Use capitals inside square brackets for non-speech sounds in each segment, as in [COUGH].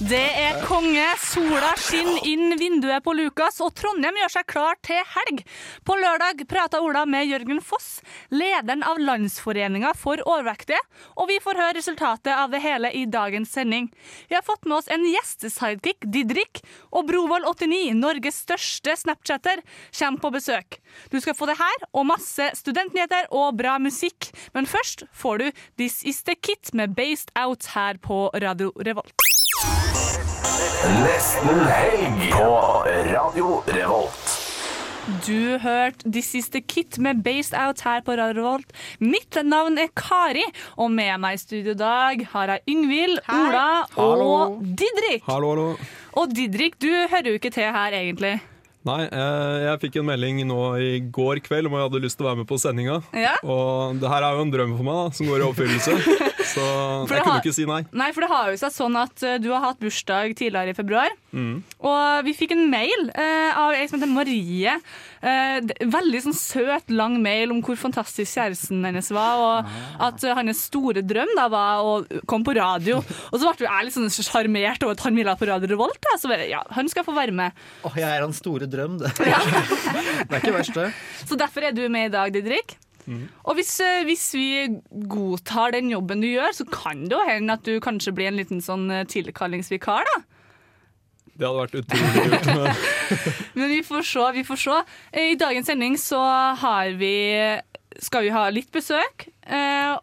Det er konge. Sola skinner inn vinduet på Lukas, og Trondheim gjør seg klar til helg. På lørdag prata Ola med Jørgen Foss, lederen av Landsforeninga for overvektige, og vi får høre resultatet av det hele i dagens sending. Vi har fått med oss en gjestesidekick, Didrik, og Brovold89, Norges største Snapchatter, kommer på besøk. Du skal få det her og masse studentnyheter og bra musikk, men først får du This Is The Kit med Based Out her på Radio Revolt. Nesten helg på Radio Revolt. Du hørte De siste Kit med Based Out her på Radio Revolt. Mitt navn er Kari, og med meg i studio i dag har jeg Yngvild, Ola og Didrik. Hallo, hallo. Og Didrik, du hører jo ikke til her egentlig. Nei, eh, jeg fikk en melding nå i går kveld om jeg hadde lyst til å være med på sendinga. Ja. Og det her er jo en drøm for meg da, som går i oppfyllelse. [LAUGHS] Så For jeg kunne har- ikke si nei. Nei, for det har jo seg sånn at uh, du har hatt bursdag tidligere i februar. Mm. Og vi fikk en mail uh, av ei som heter Marie. Uh, veldig sånn søt, lang mail om hvor fantastisk kjæresten hennes var. Og at eh, hans store drøm da var å komme på radio. Og så ble jeg litt sånn sjarmert over at han ville på Radio Revolt. Da. Så bare, ja, han skal få være med. Åh, jeg er hans store drøm, det. [LAUGHS] det er ikke verst, det. Så derfor er du med i dag, Didrik. Og hvis, eh, hvis vi godtar den jobben du gjør, så kan det jo hende at du kanskje blir en liten sånn eh, tilkallingsvikar, da. Det hadde vært utrolig kult. Men [LAUGHS] vi får se, vi får se. Eh, I dagens sending så har vi skal vi ha litt besøk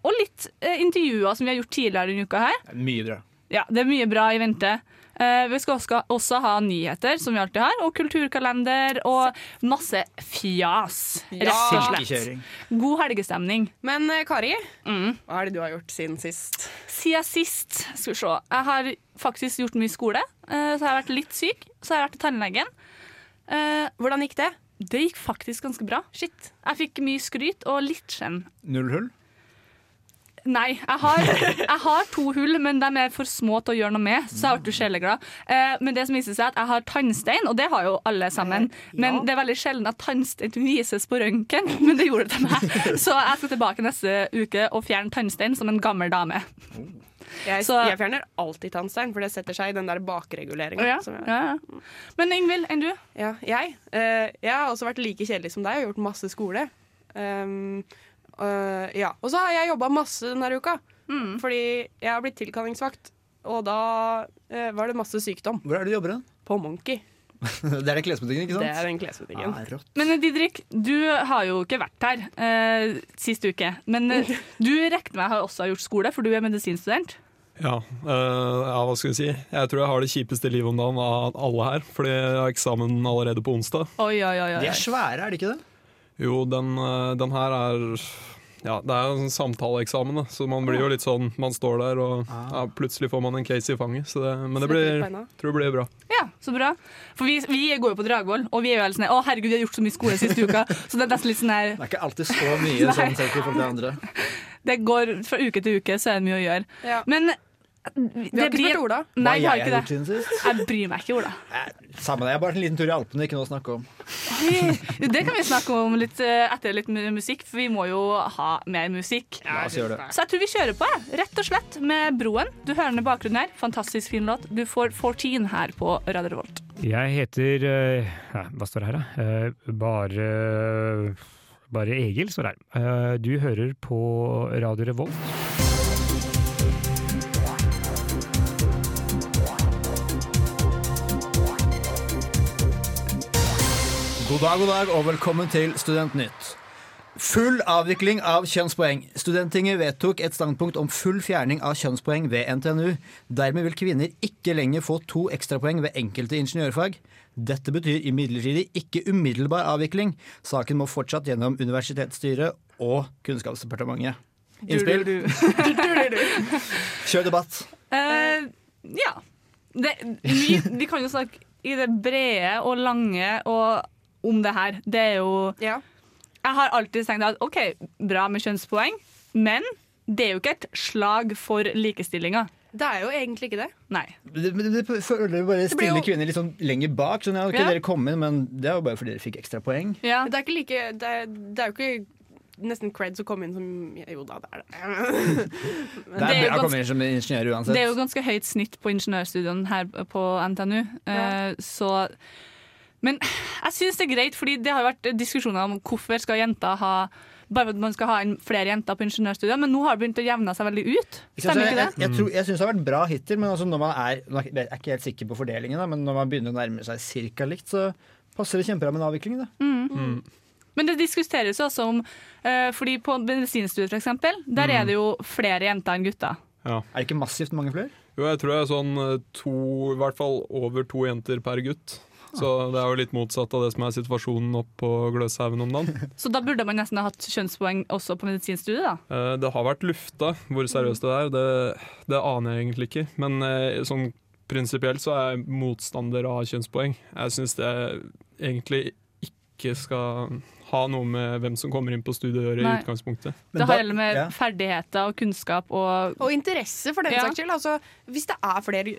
og litt intervjuer som vi har gjort tidligere denne uka her. Mye bra. Ja, Det er mye bra i vente. Eh, vi skal også, også ha nyheter, som vi alltid har, og kulturkalender og masse fjas. Rett og slett. God helgestemning. Men eh, Kari, Mm. hva er det du har gjort siden sist? Siden sist, skal vi se Jeg har faktisk gjort mye skole. eh, så har jeg vært litt syk. Så har jeg vært til tannlegen. Eh, Hvordan gikk det? det gikk faktisk ganske bra. Shit. Jeg fikk mye skryt og litt skjenn. Null hull? Nei, jeg har, jeg har to hull, men de er for små til å gjøre noe med. Så jeg ble sjeleglad. Eh, men det som viser seg at jeg har tannstein, og det har jo alle sammen. Men det er veldig sjelden at tannstein vises på røntgen, [LAUGHS] men det gjorde det til meg. Så jeg skal tilbake neste uke og fjerne tannstein som en gammel dame. Jeg, Så- jeg fjerner alltid tannstein, for det setter seg i den der bakreguleringa. Ja, ja, ja. Men Ingvild, enn du? Ja, jeg, eh, jeg har også vært like kjedelig som deg og gjort masse skole. Um, øh, ja. Og så har jeg jobba masse denne uka, fordi jeg har blitt tilkallingsvakt. Og da uh, var det masse sykdom. Hvor er det du jobber hen? På Monkey. [LAUGHS] Det er den klesbutikken, ikke sant? Det er den klesbutikken. Ah. Men eh, Didrik, du har jo ikke vært her uh, sist uke. Men uh, [LAUGHS] du regner med har også gjort skole, for du er medisinstudent. ja, eh, ja, hva skal vi si. Jeg tror jeg har det kjipeste livet om dagen av alle her. Fordi jeg har eksamen allerede på onsdag. Oi, oi, oi, De er svære, er de ikke det? Jo, den, eh, den her er ja, Det er jo en samtaleeksamen, da. så man blir jo litt sånn Man står der, og ja, plutselig får man en case i fanget. Så det, men det blir, tror det blir bra. Ja, så bra. For vi, vi går jo på Dragvoll, og vi er jo helt sånn Å, herregud, vi har gjort så mye skole siste uka. Så det er nesten litt sånn her Det er ikke alltid så mye [LAUGHS] sånn tenker folk til andre. Det går fra uke til uke, så er det mye å gjøre. Ja. Men Vi har ikke spurt Ola. Nei, Hva har jeg har gjort siden sist? Jeg bryr meg ikke, Ola. Samme det, jeg har bare en liten tur i Alpene, ikke noe å snakke om. Oi, [LAUGHS] Det kan vi snakke om litt eh, etter litt musikk, for vi må jo ha mer musikk. La oss gjøre det. Så jeg tror vi kjører på, jeg. rett og slett, med Broen. Du hører den i bakgrunnen her. Fantastisk fin låt. Du får 14 her på Radio Revolt. Jeg heter eh, ja, Hva står det her, da? Eh, bare Bare Egil står det her. Eh, du hører på Radio Revolt. God dag, god dag, og velkommen til Studentnytt. Full avvikling av kjønnspoeng. Studenttinget vedtok et standpunkt om full fjerning av kjønnspoeng ved NTNU. Dermed vil kvinner ikke lenger få to ekstrapoeng ved enkelte ingeniørfag. Dette betyr imidlertid ikke umiddelbar avvikling. Saken må fortsatt gjennom universitetsstyret og Kunnskapsdepartementet. Innspill? [LAUGHS] Kjør debatt. Uh, ja. Det, vi, vi kan jo snakke i det brede og lange og om det her. Det er jo Ja. Jeg har alltid tenkt at OK, bra med kjønnspoeng, men det er jo ikke et slag for likestillinga. Det er jo egentlig ikke det. Nei. Det, det, det føler bare stille jo- kvinner litt sånn lenger bak. Sånn, ja, okay, Ja. Dere kom inn, men det er jo bare fordi dere fikk ekstra poeng. Ja. Det er ikke like Det er, det er jo ikke nesten creds å komme inn som Jo da, det er det. [LAUGHS] Det Det er er bra å komme inn som ingeniør uansett. Det er jo ganske høyt snitt på ingeniørstudiene her på NTNU. Eh, så Men jeg syns det er greit, fordi det har vært diskusjoner om hvorfor skal jenter ha bare at man skal ha flere jenter på ingeniørstudiet, men nå har det begynt å jevne seg veldig ut. Stemmer ikke det? jeg, jeg, jeg syns det har vært bra hittil, men altså når man er Jeg er ikke helt sikker på fordelingen, da, men når man begynner å nærme seg cirka likt, så passer det kjempebra med en avvikling. Da. Mm. Men det diskuteres jo også om uh, Fordi på medisinstudiet, eksempel, der er det jo flere jenter enn gutter. Ja. Er det ikke massivt mange flere? Jo, jeg tror det er sånn eh, to, i hvert fall over to jenter per gutt. Så det er jo litt motsatt av det som er situasjonen oppe på Gløshaugen om dagen. [LAUGHS] Så da burde man nesten ha hatt kjønnspoeng også på medisinstudiet, da. Eh, Det har vært lufta hvor seriøst det er, det, det aner jeg egentlig ikke. Men eh, sånn prinsipielt så er jeg motstander av kjønnspoeng. Jeg syns det egentlig ikke skal ha noe med hvem som kommer inn på studiet å gjøre i utgangspunktet. Men det gjelder med ja. ferdigheter og kunnskap og Og interesse, for den Ja. saks skyld. Altså, hvis det er flere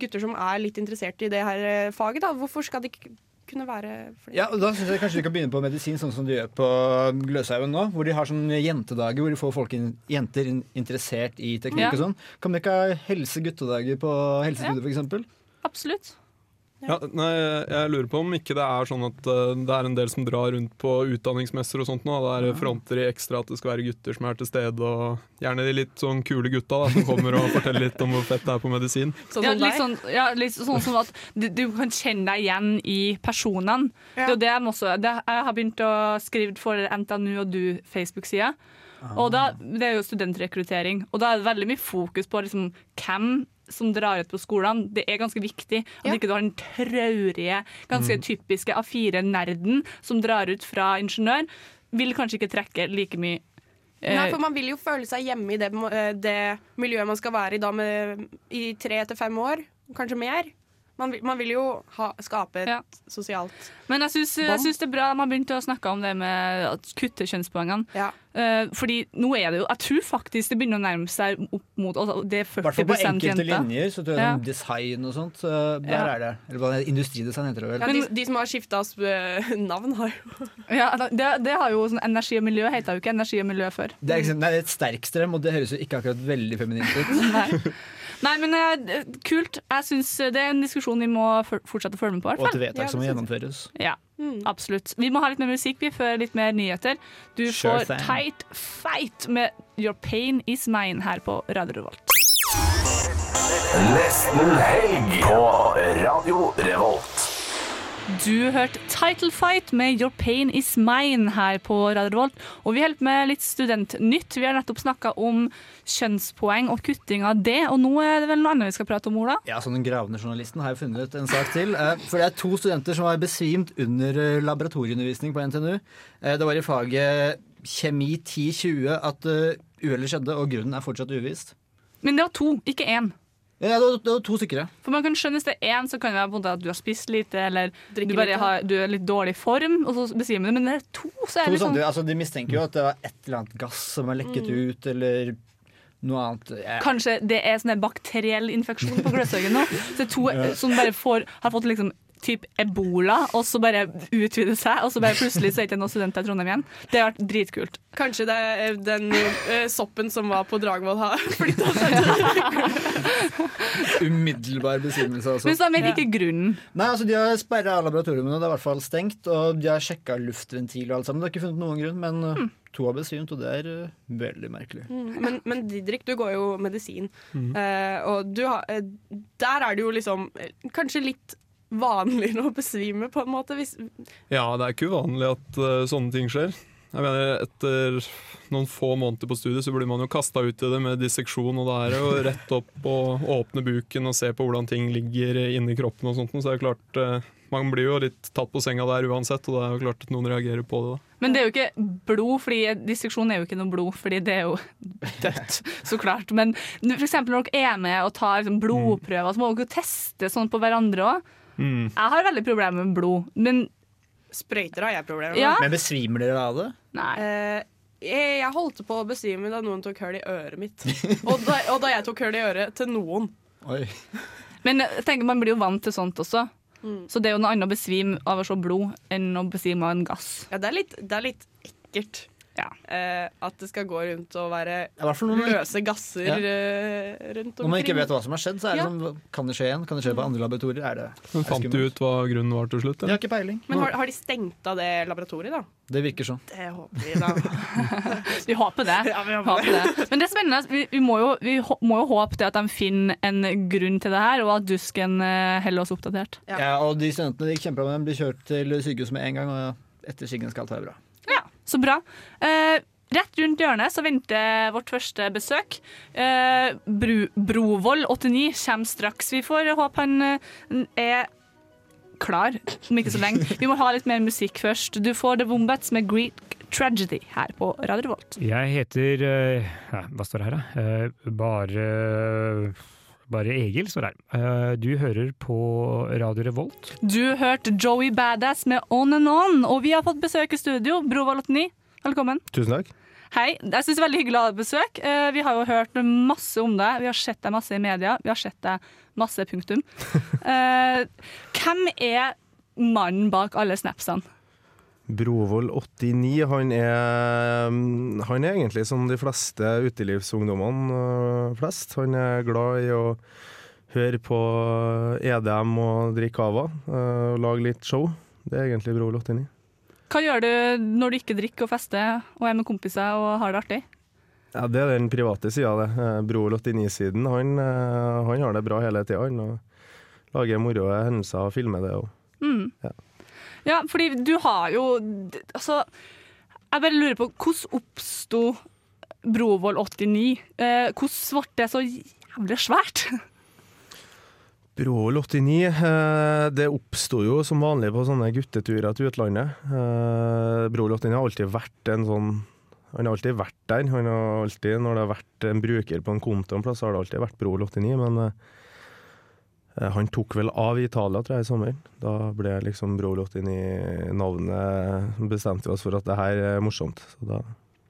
gutter som er litt interessert i det her eh, faget, da, hvorfor skal det ikke kunne være flere? Ja, og Da syns jeg kanskje vi kan begynne på medisin, sånn som de gjør på Gløshaugen nå. Hvor de har sånne jentedager hvor de får folk in jenter in interessert i teknikk Ja. og sånn. Kan dere ikke ha helse-guttedager på helsestudiet, for eksempel? Absolutt. Ja, nei, jeg lurer på om ikke det er sånn at uh, det er en del som drar rundt på utdanningsmesser og sånt nå. Det er fronter i ekstra at det skal være gutter som er til stede, og gjerne de litt sånn kule gutta da, som kommer og forteller litt om hvor fett det er på medisin. Sånn Ja, litt sånn, ja, litt sånn som at du, du kan kjenne deg igjen i personene. Det er jo det jeg, også, det, jeg har begynt å skrive for NTNU og du Facebook-sida. Og da, Det er jo studentrekruttering, og da er det veldig mye fokus på liksom, hvem som drar ut på skolene. Det er ganske viktig at Ja. ikke du har den traurige, ganske typiske A4-nerden som drar ut fra ingeniør. Vil kanskje ikke trekke like mye eh, Nei, for man vil jo føle seg hjemme i det, eh, det miljøet man skal være i da med, i tre til fem år, kanskje mer. Man man vil jo ha, skape et Ja. sosialt Men jeg syns, det er bra man begynte å snakke om det med å kutte kjønnspoengene. Ja. Uh, fordi nå er det jo Jeg tror faktisk det begynner å nærme seg opp mot altså, Det er I hvert fall på enkelte jenter. linjer. Så tror jeg Ja. sånn design og sånt, så der Ja. er det. Eller hva, industridesign heter det vel. Ja, de, de som har skifta navn, har jo [LAUGHS] Ja, det, det har jo sånn Energi og miljø heter jo ikke energi og miljø før. Det er, nei, det er et sterkstrøm, og det høres jo ikke akkurat veldig feminint ut. [LAUGHS] Nei. Nei, men uh, kult. Jeg syns det er en diskusjon vi må fortsette å følge med på. Hvertfall. Og et vedtak vedtak som må gjennomføres. Ja, absolutt. Vi må ha litt mer musikk vi før litt mer nyheter. Du Sure får thing. Tight Fight med Your Pain Is Mine her på Radio Revolt. Nesten helg på Radio Revolt. Du hørte Title Fight med Your Pain Is Mine her på Radio Revolt. Og vi holder med litt studentnytt. Vi har nettopp snakka om kjønnspoeng og kutting av det. Og nå er det vel noe annet vi skal prate om, Ola? Ja, som Den gravende journalisten har jo funnet en sak til. Eh, For det er to studenter som har besvimt under eh, laboratorieundervisning på NTNU. Eh, Det var i faget kjemi 10-20 at uhellet skjedde, og grunnen er fortsatt uvisst. Men det var to, ikke én. Ja, det var, det var to stykker, ja. For man kan skjønne Hvis det er én, så kan det være på en måte at du har spist lite, eller du, bare litt, har, du er litt dårlig form, og så besvimer du. Men det er to, så er To det liksom samtidig, altså, de mistenker jo at det var et eller annet gass som har lekket ut, eller noe annet. Ja. Kanskje det er sånn bakteriell infeksjon på [LAUGHS] Gløshaugen nå. Så to som bare får, har fått liksom typ ebola, og så bare utvide seg, og så bare plutselig så er det ikke noen studenter i Trondheim igjen. Det har vært dritkult. Kanskje det er den uh, soppen som var på Dragvoll har flytta seg til umiddelbar besinnelse, Altså. Men så vet ikke grunnen. Nei, altså De har sperra laboratoriene, det er i hvert fall stengt. Og de har sjekka luftventiler og alt sammen. De har ikke funnet noen grunn, men mm. to har besvimt, og det er uh, veldig merkelig. men, men Didrik, du går jo medisin, eh, og du har, uh, der er det jo liksom eh, kanskje litt vanligere å besvime, på en måte. Hvis, Ja, det er ikke uvanlig at uh, sånne ting skjer. Jeg mener, etter noen få måneder på studiet så blir man jo kasta ut i det med disseksjon, og det er jo rett opp og åpne buken og se på hvordan ting ligger inni kroppen og sånt. Så det er det klart, eh, man blir jo litt tatt på senga der uansett, og det er jo klart at noen reagerer på det da. Men det er jo ikke blod, fordi disseksjon er jo ikke noe blod, fordi det er jo [LAUGHS] dødt, så klart. Men for eksempel når dere er med og tar liksom, blodprøver, så må dere jo teste sånn på hverandre òg. Mm. Jeg har veldig problemer med blod, men Sprøyter har jeg problemer med. Ja. Men besvimer dere av det? nei. Eh, jeg, holdt på å besvime da noen tok hull i øret mitt. Og da, og da jeg tok hull i øret til noen. Oi. Men jeg tenker man blir jo vant til sånt også. Mm. Så det er jo noe annet å besvime av å se blod enn å besvime av en gass. Ja, det er litt, det er litt ekkelt. Ja. Uh, at det skal gå rundt og være løse gasser Ja. uh, rundt omkring. når man ikke vet hva som har skjedd, så er det Ja. sånn Kan det skje igjen? Kan det skje på andre laboratorier? Er det, Men fant du ut hva grunnen var til slutt? Jeg eller? har ikke peiling. Men har, har de stengt av det laboratoriet, da? Det virker sånn. Det håper vi, da. [LAUGHS] Vi håper det. Ja, vi håper håper det. Men det er spennende. Vi, vi, må, jo, vi må jo håpe at de finner en grunn til det her, og at Dusken eh, holder oss oppdatert. Ja. Ja. og de studentene de kjemper med, blir kjørt til sykehus med en gang, og etter Skyggen skal alt være bra. Så bra. Eh, rett rundt hjørnet så venter vårt første besøk. Eh, Bru, Brovold 89 kommer straks. Vi får håpe han eh, er klar om ikke så lenge. Vi må ha litt mer musikk først. Du får The Wombats med Greek Tragedy her på Radio Revolt. Jeg heter uh, Hva står det her, da? Uh, bare bare Egil står her. Eh, Du hører på Radio Revolt. Du hørte Joey Badass med On and On, og vi har fått besøk i studio. Brovold 89, velkommen. Tusen takk. Hei. Jeg er veldig hyggelig å ha deg på besøk. Eh, Vi har jo hørt masse om deg. Vi har sett deg masse i media. Vi har sett deg masse, punktum. [LAUGHS] Eh, hvem er mannen bak alle snapsene? Brovold 89, han er, han er egentlig som de fleste utelivsungdommene øh, flest. Han er glad i å høre på EDM og drikke cava øh, og lage litt show. Det er egentlig Brovold 89. Hva gjør du når du ikke drikker og fester og er med kompiser og har det artig? Ja, Det er den private sida av det. Eh, Brovold 89-siden, han, øh, han har det bra hele tida. Han og lager moro hendelser og filmer det. Og. Mm. Ja. Ja, fordi du har jo Altså, jeg bare lurer på hvordan oppsto Brovoll 89? Eh, hvordan ble det så jævlig svært? [LAUGHS] Brovoll 89, eh, det oppsto jo som vanlig på sånne gutteturer til utlandet. Brovoll 89 har alltid vært en sånn Han har alltid vært der. Han har alltid, Når det har vært en bruker på en konto en plass, har det alltid vært Brovoll 89. Men eh, han tok vel av i Italia, tror jeg, i sommer. Da ble liksom brolott inn i navnet Bestemte vi oss for at det her er morsomt. Så da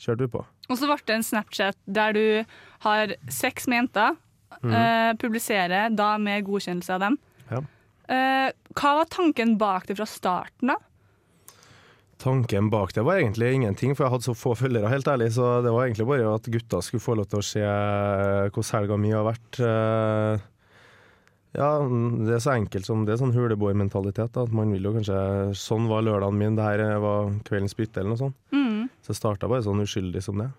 kjørte vi på. Og så ble det en Snapchat der du har sex med jenter. Mhm. eh, publiserer da med godkjennelse av dem. Ja. Eh, hva var tanken bak det fra starten, da? Tanken bak det var egentlig ingenting, for jeg hadde så få følgere, helt ærlig. Så det var egentlig bare at gutta skulle få lov til å se hvordan helga mi har vært. Eh, Ja, det er så enkelt som det er sånn huleboermentalitet. At man vil jo kanskje Sånn var lørdagen min, det her var kveldens bytte, eller noe sånt. Mm. Så det starta bare sånn uskyldig som det.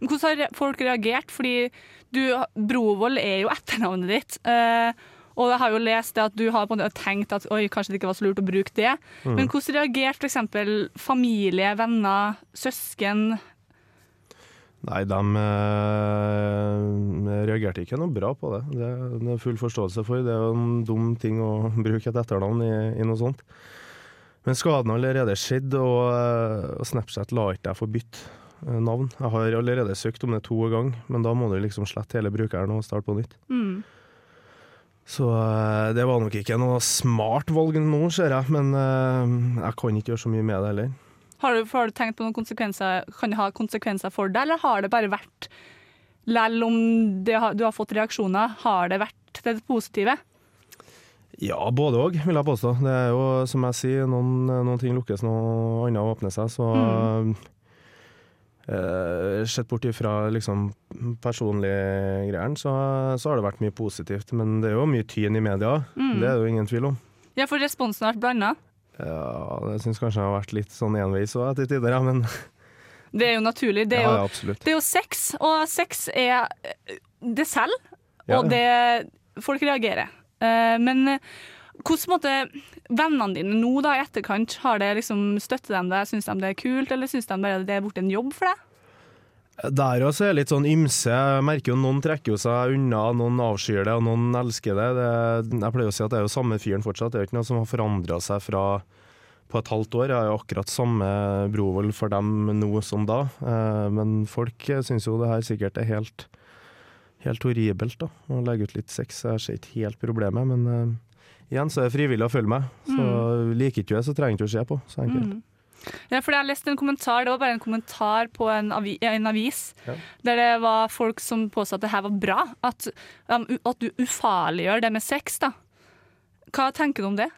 Men Hvordan har folk reagert? Fordi du, Brovold er jo etternavnet ditt. eh, og jeg har jo lest det at du har på en måte tenkt at oi, kanskje det ikke var så lurt å bruke det. Mm. Men hvordan reagerte f.eks. familie, venner, søsken? Nei, de eh, reagerte ikke noe bra på det. det. Det er full forståelse for. Det er jo en dum ting å [LAUGHS] bruke et etternavn i, i noe sånt. Men skaden har allerede skjedd, og, eh, og Snapchat la ikke jeg få bytte eh, navn. Jeg har allerede søkt om det to ganger, men da må du liksom slette hele brukeren og starte på nytt. Mm. Så det var nok ikke noe smart valg nå, ser jeg, men eh, jeg kan ikke gjøre så mye med det heller. Har du, har du tenkt på noen konsekvenser? Kan det ha konsekvenser for deg, eller har det bare vært Lell om det har, du har fått reaksjoner, har det vært det positive? Ja, både òg, vil jeg påstå. Det er jo, som jeg sier, noen, noen ting lukkes, noe annet åpner seg. Så Mm. eh, Sett bort ifra liksom personlige greiene, så, så har det vært mye positivt. Men det er jo mye tyn i media, Mm. det er det jo ingen tvil om. Ja, for responsen har vært blanda. Ja, jeg syns kanskje det har vært litt sånn enveis òg til tider, ja, men Det er jo naturlig. Det er ja, jo, det er jo sex, og sex er Det selv, og det Folk reagerer. Eh, Men Hvordan måtte vennene dine nå da i etterkant, har det liksom støtter de deg, syns de det er kult, eller syns de bare det er blitt en jobb for deg? Der også er det litt sånn ymse. Jeg merker jo Noen trekker jo seg unna, noen avskyr det, og noen elsker det. det. Jeg pleier å si at det er jo samme fyren fortsatt. Det er jo ikke noe som har forandra seg fra på et halvt år. Jeg er jo akkurat samme Brovold for dem nå som da. Eh, Men folk syns jo det her sikkert er helt, helt horribelt, da. Å legge ut litt sex. Jeg ser ikke helt problemet, men eh, igjen så er det frivillig å følge med. Så liker ikke du det, så trenger du ikke å se på. Så enkelt. Mm. Ja, for jeg leste en kommentar, det var bare en kommentar på en, avi, en avis, Ja. der det var folk som påstod at det her var bra. At, at du ufarliggjør det med sex, da. Hva tenker du om det?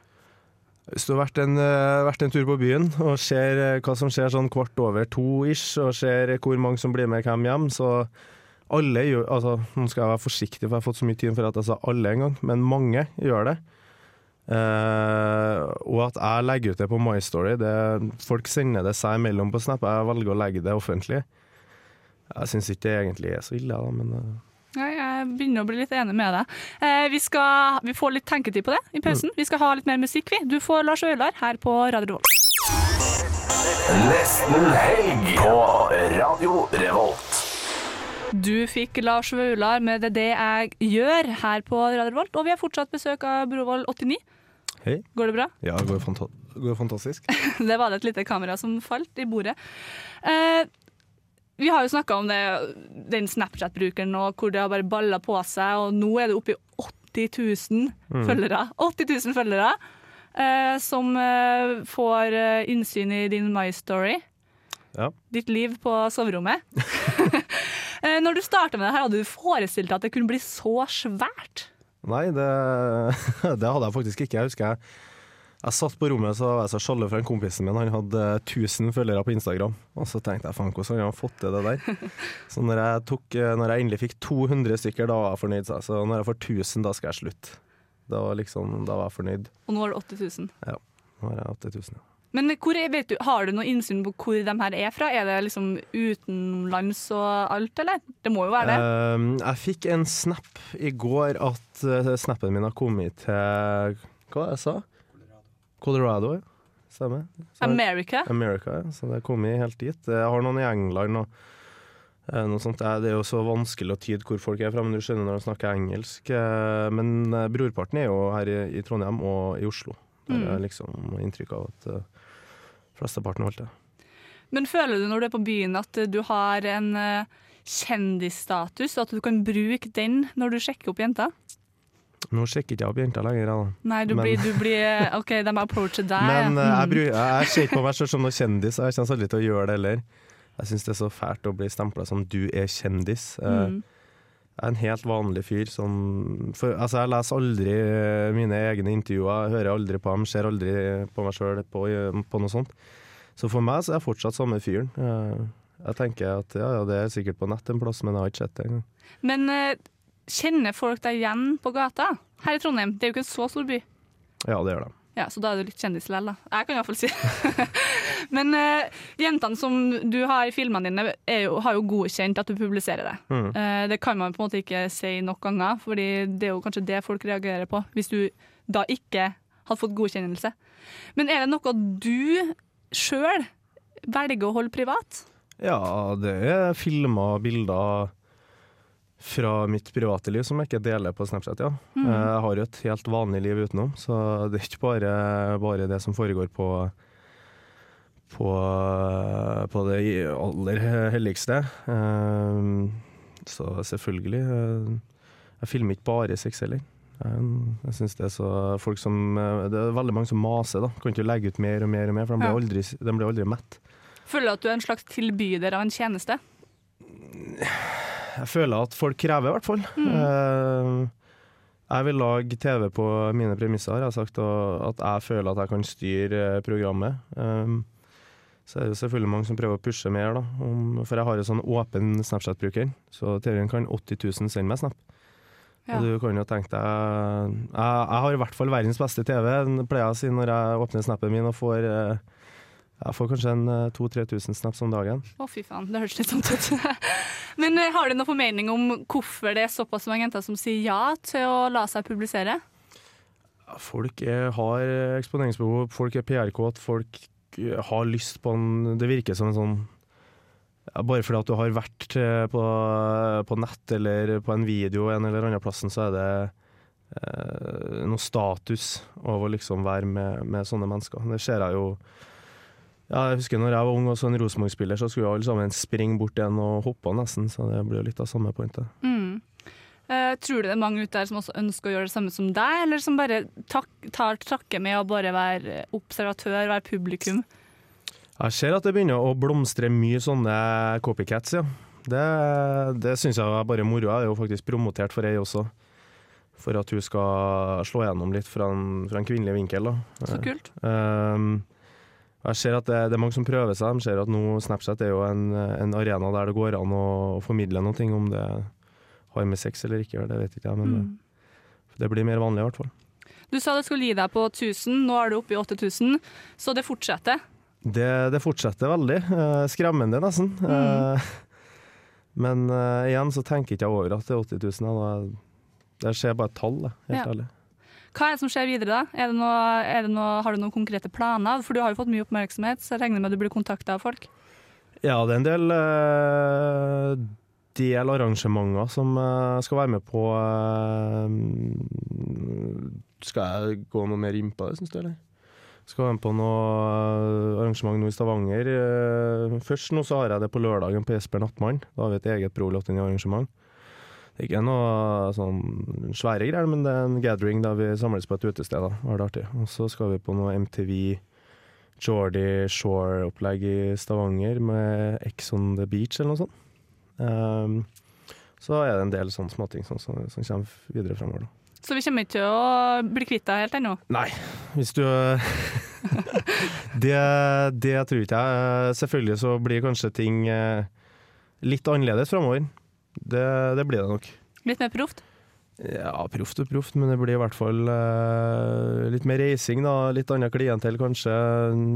Hvis du har vært en, eh, vært en tur på byen og ser eh, hva som skjer sånn kvart over to-ish, og ser hvor mange som blir med hvem hjem, så alle gjør altså, Nå skal jeg være forsiktig, for jeg har fått så mye tid for at jeg sa alle en gang, men mange gjør det. Eh, og at jeg legger ut det på My Story det, Folk sender det seg imellom på Snap, jeg velger å legge det offentlig. Jeg syns ikke det egentlig er så ille, da, men uh. Nei, jeg begynner å bli litt enig med deg. Uh, vi, skal, vi får litt tenketid på det i pausen. Vi skal ha litt mer musikk, vi. Du får Lars Øylar her på Radio Revolt. Nesten helg på Radio Revolt. Du fikk Lars Vaular med Det er det jeg gjør her på Radio Revolt, og vi har fortsatt besøk av Brovold 89. hei. Går det bra? Ja, det går, fanta går fantastisk. [LAUGHS] Det var det et lite kamera som falt i bordet. Eh, vi har jo snakka om det, den Snapchat-brukeren og hvor det har bare balla på seg, og nå er det oppe i 80 000 Mm. følgere. 80 000 følgere eh, som eh, får eh, innsyn i din My Story. Ja. Ditt liv på soverommet. [LAUGHS] [LAUGHS] eh, når du starta med det her, hadde du forestilt deg at det kunne bli så svært? Nei, det, [LAUGHS] det hadde jeg faktisk ikke. Jeg husker jeg, jeg satt på rommet så var jeg så sjalu for en kompisen min. Han hadde 1000 følgere på Instagram. Og så tenkte jeg faen, hvordan har han fått til det der? [LAUGHS] Så når jeg, tok, når jeg endelig fikk 200 stykker, da var jeg fornøyd. Så når jeg får 1000, da skal jeg slutte. Da var, liksom, da var jeg fornøyd. Og nå har du 80 000. Ja, nå har jeg 80 000, Ja. Men hvor vet du, har du noe innsyn på hvor de her er fra? Er det liksom utenlands og alt, eller? Det må jo være det. Um, jeg fikk en snap i går at uh, snappen min har kommet til Hva var det jeg sa? Colorado, ja. Stemmer. America. America, ja. Så det har kommet helt dit. Jeg har noen i England og eh, noe sånt. Det er- jo så vanskelig å tyde hvor folk er fra, men du skjønner når de snakker engelsk. Eh, Men eh, brorparten er jo her i, i Trondheim og i Oslo. Der Mm. er liksom inntrykk av at uh, flesteparten holdt det. Men føler du når du er på byen at eh, du har en eh, kjendisstatus, og at du kan bruke den når du sjekker opp jenter? Nå sjekker ikke jeg opp jenter lenger, da. Nei, du Men- blir, du blir OK, de approacher deg. Men eh, jeg, Mm. jeg, jeg ser ikke på meg selv som noen kjendis, og jeg kommer aldri til å gjøre det heller. Jeg syns det er så fælt å bli stempla som 'du er kjendis'. Eh, Mm. Jeg er en helt vanlig fyr som for, Altså, jeg leser aldri eh, mine egne intervjuer, hører aldri på dem, ser aldri på meg sjøl på, på noe sånt. Så for meg så er jeg fortsatt samme fyren. Jeg, jeg tenker at ja, ja, det er sikkert på nett en plass, men jeg har ikke sett det engang. Men eh, kjenner folk deg igjen på gata? Her i Trondheim, det er jo ikke en så stor by. Ja, det gjør de. Ja, Så da er du litt kjendis likevel, da. Jeg kan iallfall si det. [LAUGHS] Men uh, jentene som du har i filmene dine, jo, har jo godkjent at du publiserer det. Mm. Uh, det kan man på en måte ikke si nok ganger, Fordi det er jo kanskje det folk reagerer på, hvis du da ikke hadde fått godkjennelse. Men er det noe du sjøl velger å holde privat? Ja, det er filmer bilder fra mitt private liv som jeg ikke deler på Snapchat, ja. Mm. Eh, Jeg har jo et helt vanlig liv utenom, så det er ikke bare, bare det som foregår på på, på det aller helligste. Eh, Så selvfølgelig eh, Jeg filmer ikke bare sex heller. Jeg, synes det er så folk som Det er veldig mange som maser, da. Kan ikke legge ut mer og mer og mer, for de blir aldri, de blir aldri mett. Føler du at du er en slags tilbyder av en tjeneste? Jeg føler at folk krever, i hvert fall. Eh, jeg vil lage TV på mine premisser, har jeg sagt, og at jeg føler at jeg kan styre eh, programmet. Um, så er det jo selvfølgelig mange som prøver å pushe mer, da. Om, for jeg har jo sånn åpen Snapchat-bruker, så TV-en kan 80 000 sende meg snap. Ja. Du kan jo tenke deg jeg, jeg har i hvert fall verdens beste TV, pleier jeg å si når jeg åpner snappen min og får eh, Jeg får kanskje en 2000-3000 snaps om dagen. Å, fy faen, det hørtes litt sånn ut. [LAUGHS] Men eh, har du noen formening om hvorfor det er såpass mange jenter som sier ja til å la seg publisere? Folk er, har eksponeringsbehov, folk er PR-kåt, folk eh, har lyst på en Det virker som en sånn ja, Bare fordi at du har vært eh, på, på nett eller på en video en eller annen plassen, så er det eh, noe status over å liksom være med, med sånne mennesker. Det ser jeg jo ja, jeg husker når jeg var ung og så en Rosenborg-spiller, så skulle alle sammen springe bort igjen og hoppe nesten, så det blir jo litt av samme pointet. Mm. Uh, tror du det er mange ute der som også ønsker å gjøre det samme som deg, eller som bare tak tar takke med å bare være observatør, være publikum? Jeg ser at det begynner å blomstre mye sånne copycats, ja. Det, det syns jeg er bare moro. Jeg er jo faktisk promotert for ei også. For at hun skal slå gjennom litt fra en, fra en kvinnelig vinkel. Da. Så kult. Um, jeg ser at det, det, er mange som prøver seg. De ser at nå Snapchat er jo en, en arena der det går an å, å formidle noe, om det har med sex eller ikke, det vet ikke jeg, men mm. det, det blir mer vanlig i hvert fall. Du sa det skulle gi deg på 1000, nå er du oppe i 8000, så det fortsetter? Det, det fortsetter veldig. Uh, skremmende, nesten. Mm. Uh, men igjen så tenker jeg ikke over at det er 80 000. Det skjer bare et tall, helt ja. ærlig. Hva er det som skjer videre, da? Er det noe, er det noe, har du noen konkrete planer? For du har jo fått mye oppmerksomhet, så jeg regner med at du blir kontakta av folk? Ja, det er en del, uh, del arrangementer som uh, skal være med på uh, Skal jeg gå noe mer inn på det, syns du, eller? Skal være med på noe arrangement nå i Stavanger. Først nå så har jeg det på lørdagen på Jesper Nattmann. Da har vi et eget Pro arrangement det er ikke noe sånn svære greier, men det er en gathering der vi samles på et utested. da, var det artig. Og så skal vi på noe MTV Geordie Shore-opplegg i Stavanger med Ex on the Beach eller noe sånt. Um, så er det en del sånne småting som, som, som kommer videre fremover. da. Så vi kommer ikke til å bli kvitt deg helt ennå? Nei, hvis du [LAUGHS] det, det tror ikke jeg. Selvfølgelig så blir kanskje ting eh, litt annerledes framover. Det, det blir det nok. Litt mer proft? Ja, proft og proft, men det blir i hvert fall eh, litt mer reising, da. Litt annet klientell, kanskje.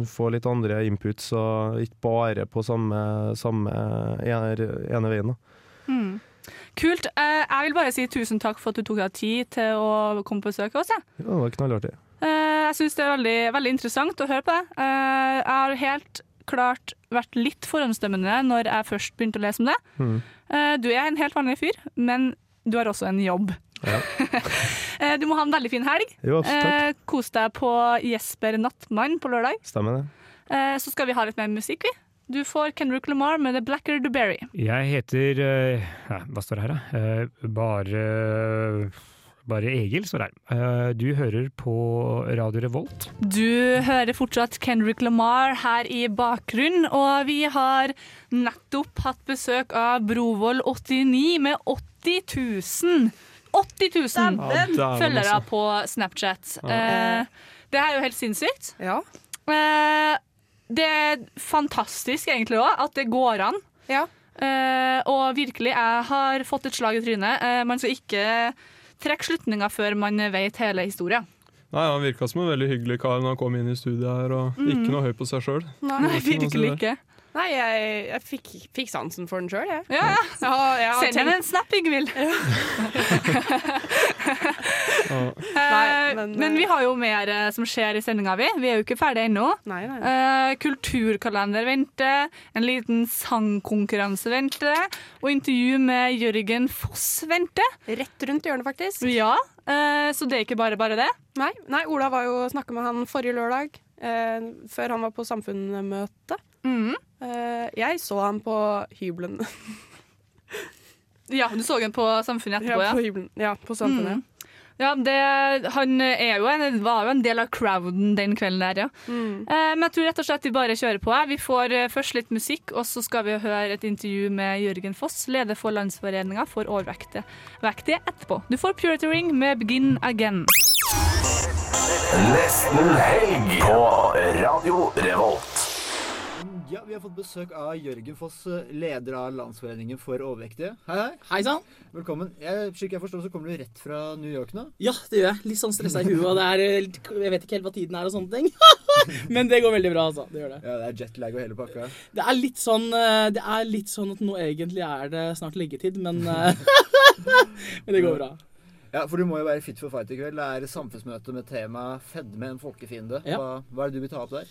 Få litt andre inputs, og ikke bare på samme, samme ene, ene veien. da. Mm. Kult. Eh, jeg vil bare si tusen takk for at du tok deg tid til å komme på besøk hos oss. Ja, det var knallartig. Uh, jeg syns det er veldig, veldig, interessant å høre på det. jeg har helt klart vært litt forhåndsdømmende når jeg først begynte å lese om det. Mm. Uh, du er en helt vanlig fyr, men du har også en jobb. Ja. uh, [LAUGHS] du må ha en veldig fin helg. Jo, takk. Uh, kos deg på Jesper Nattmann på lørdag. Stemmer det. så skal vi ha litt mer musikk, vi. Du får Kendrick Lamar med The Blacker The Berry. Jeg heter ja, Hva står det her, da? bare bare Egil står her. Eh, du hører på Radio Revolt. Du hører fortsatt Kendrick Lamar her i bakgrunnen, og vi har nettopp hatt besøk av Brovold 89 med 80 000 80 000 ja, følgere på Snapchat. Ja. Eh, det er jo helt sinnssykt. Ja. Eh, det er fantastisk egentlig òg, at det går an. Ja. og virkelig, jeg har fått et slag i trynet. man skal ikke trekke slutninger før man vet hele historien. Nei, Han virka som en veldig hyggelig kar når han kom inn i studiet her, og mm. ikke noe høy på seg sjøl. Virkelig ikke. Nei, jeg, jeg fikk, fikk, sansen for den sjøl, jeg. Ja, ja. Send henne en snap, Ingvild. Ja. [LAUGHS] Men, men, vi har jo mer uh, som skjer i sendinga, vi. Vi er jo ikke ferdige ennå. Uh, kulturkalender venter, en liten sangkonkurranse venter, og intervju med Jørgen Foss venter. Rett rundt hjørnet, faktisk. Ja, uh, Så det er ikke bare bare det? Nei, Nei Ola var jo snakka med han forrige lørdag, før han var på samfunnsmøte. Mm. Uh, jeg så han på hybelen. [LAUGHS] ja, du så han på Samfunnet etterpå, ja? På hybelen. Ja, på Samfunnet. Mm. Ja, det, han jo en, var jo en del av crowden den kvelden der, ja. Mm. Uh, men jeg tror rett og slett vi bare kjører på. Vi får uh, først litt musikk, og så skal vi høre et intervju med Jørgen Foss, leder for Landsforeninga for overvektige etterpå. Du får Purity Ring med Begin Again. Nesten helg på Radio Revolt. Ja, Vi har fått besøk av Jørgen Foss, leder av Landsforeningen for overvektige. Hei, hei. Hei sann. Velkommen. Jeg, slik jeg forstår, så kommer du rett fra New York nå? Ja, det gjør jeg. Litt sånn stressa i huet. og det er, Jeg vet ikke helt hva tiden er og sånne ting. [LAUGHS] Men det går veldig bra, altså. Det gjør det. Ja, Det er jetlag og hele pakka? Det er litt sånn, eh, det er litt sånn at nå egentlig er det snart leggetid, men, eh, [LAUGHS] men det går bra. Ja, for du må jo være fit for fight i kveld. Det er samfunnsmøte med tema 'fedme en folkefiende'. Ja. Hva, hva er det du vil ta opp der?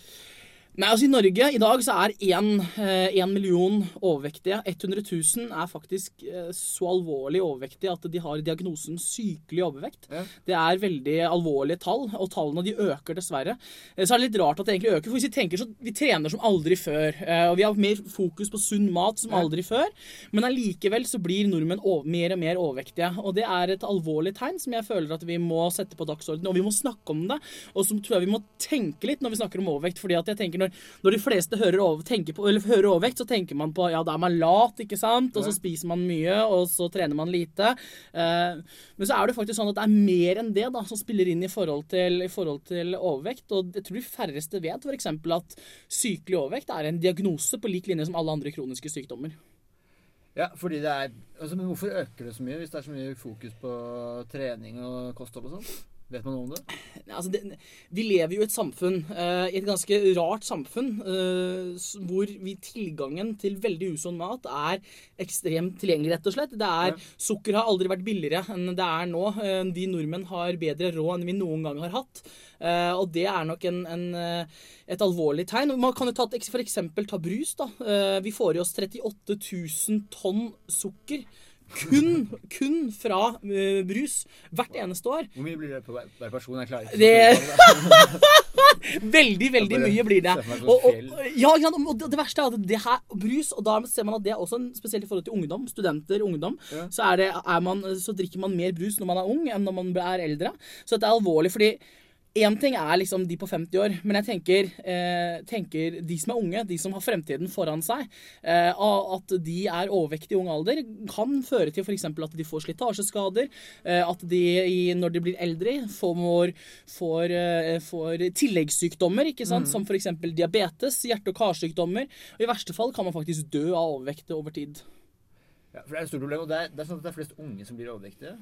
Nei, altså I Norge i dag så er én million overvektige. 100 000 er faktisk eh, så alvorlig overvektige at de har diagnosen sykelig overvekt. Det er veldig alvorlige tall, og tallene de øker dessverre. Eh, Så er det litt rart at det egentlig øker. for hvis Vi tenker så, vi trener som aldri før, eh, og vi har mer fokus på sunn mat som aldri før. Men allikevel så blir nordmenn over, mer og mer overvektige. Og det er et alvorlig tegn som jeg føler at vi må sette på dagsordenen. Og vi må snakke om det. Og så tror jeg vi må tenke litt når vi snakker om overvekt. fordi at jeg tenker når, når de fleste hører, over, på, eller hører overvekt, så tenker man på ja, da er man lat, ikke sant? Og så spiser man mye, og så trener man lite. Uh, men så er det faktisk sånn at det er mer enn det da, som spiller inn i forhold til, i forhold til overvekt. Og jeg tror de færreste vet f.eks. at sykelig overvekt er en diagnose på lik linje som alle andre kroniske sykdommer. Ja, fordi det er altså, Men hvorfor øker det så mye hvis det er så mye fokus på trening og kosthold og sånn? Vet man noe om det? Altså, det, vi lever jo i et samfunn, eh, i et ganske rart samfunn, eh, hvor vi tilgangen til veldig usunn mat er ekstremt tilgjengelig, rett og slett. Det er, Sukker har aldri vært billigere enn det er nå. Eh, vi nordmenn har bedre råd enn vi noen gang har hatt. Eh, og det er nok en, en, eh, et alvorlig tegn. Man kan jo ta, for eksempel ta brus. da. Eh, vi får i oss 38 000 tonn sukker. Kun, kun fra eh, brus hvert eneste år. Hvor mye blir det på hver, hver person? Jeg klarer ikke Det [LAUGHS] Veldig, veldig mye blir det. Og, og, ja, ja, og det, verste er at det her brus, og da ser man at det er også en, spesielt i forhold til ungdom, studenter, ungdom, så, er det, er man, så drikker man mer brus når man er ung enn når man er eldre. Så dette er alvorlig, fordi Én ting er liksom de på 50 år, men jeg tenker, eh, tenker de som er unge, de som har fremtiden foran seg, eh, at de er overvektige i ung alder, kan føre til f.eks. at de får slitasjeskader, eh, at de i, når de blir eldre, får, får, eh, får tilleggssykdommer, ikke sant? Mm. som f.eks. diabetes, hjerte- og karsykdommer. Og I verste fall kan man faktisk dø av overvekt over tid. Ja, for det er et stort problem, og det er, det er sånn at det er flest unge som blir overvektige.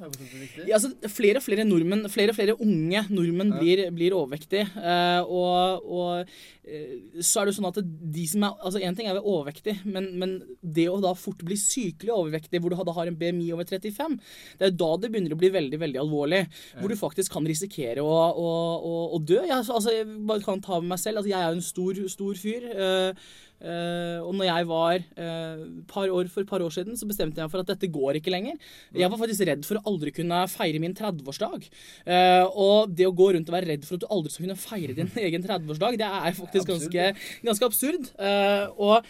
Ja, altså, flere og flere nordmenn, flere og flere unge nordmenn blir, blir overvektige. eh, og, og eh, så er det sånn at de som er Altså, én ting er å være overvektig, men, men det å da fort bli sykelig overvektig, hvor du da har en BMI over 35, det er da det begynner å bli veldig, veldig alvorlig. Hvor du faktisk kan risikere å, å, å, å dø. Jeg, altså, jeg bare kan ta med meg selv. Altså, jeg er jo en stor, stor fyr. eh, eh, og når jeg var uh, par år, for et par år siden, så bestemte jeg for at dette går ikke lenger. Jeg var faktisk redd for å aldri kunne feire min 30-årsdag. Uh, og det å gå rundt og være redd for at du aldri skal kunne feire din [LAUGHS] egen 30-årsdag, det er faktisk ganske, ganske absurd. Eh, og eh,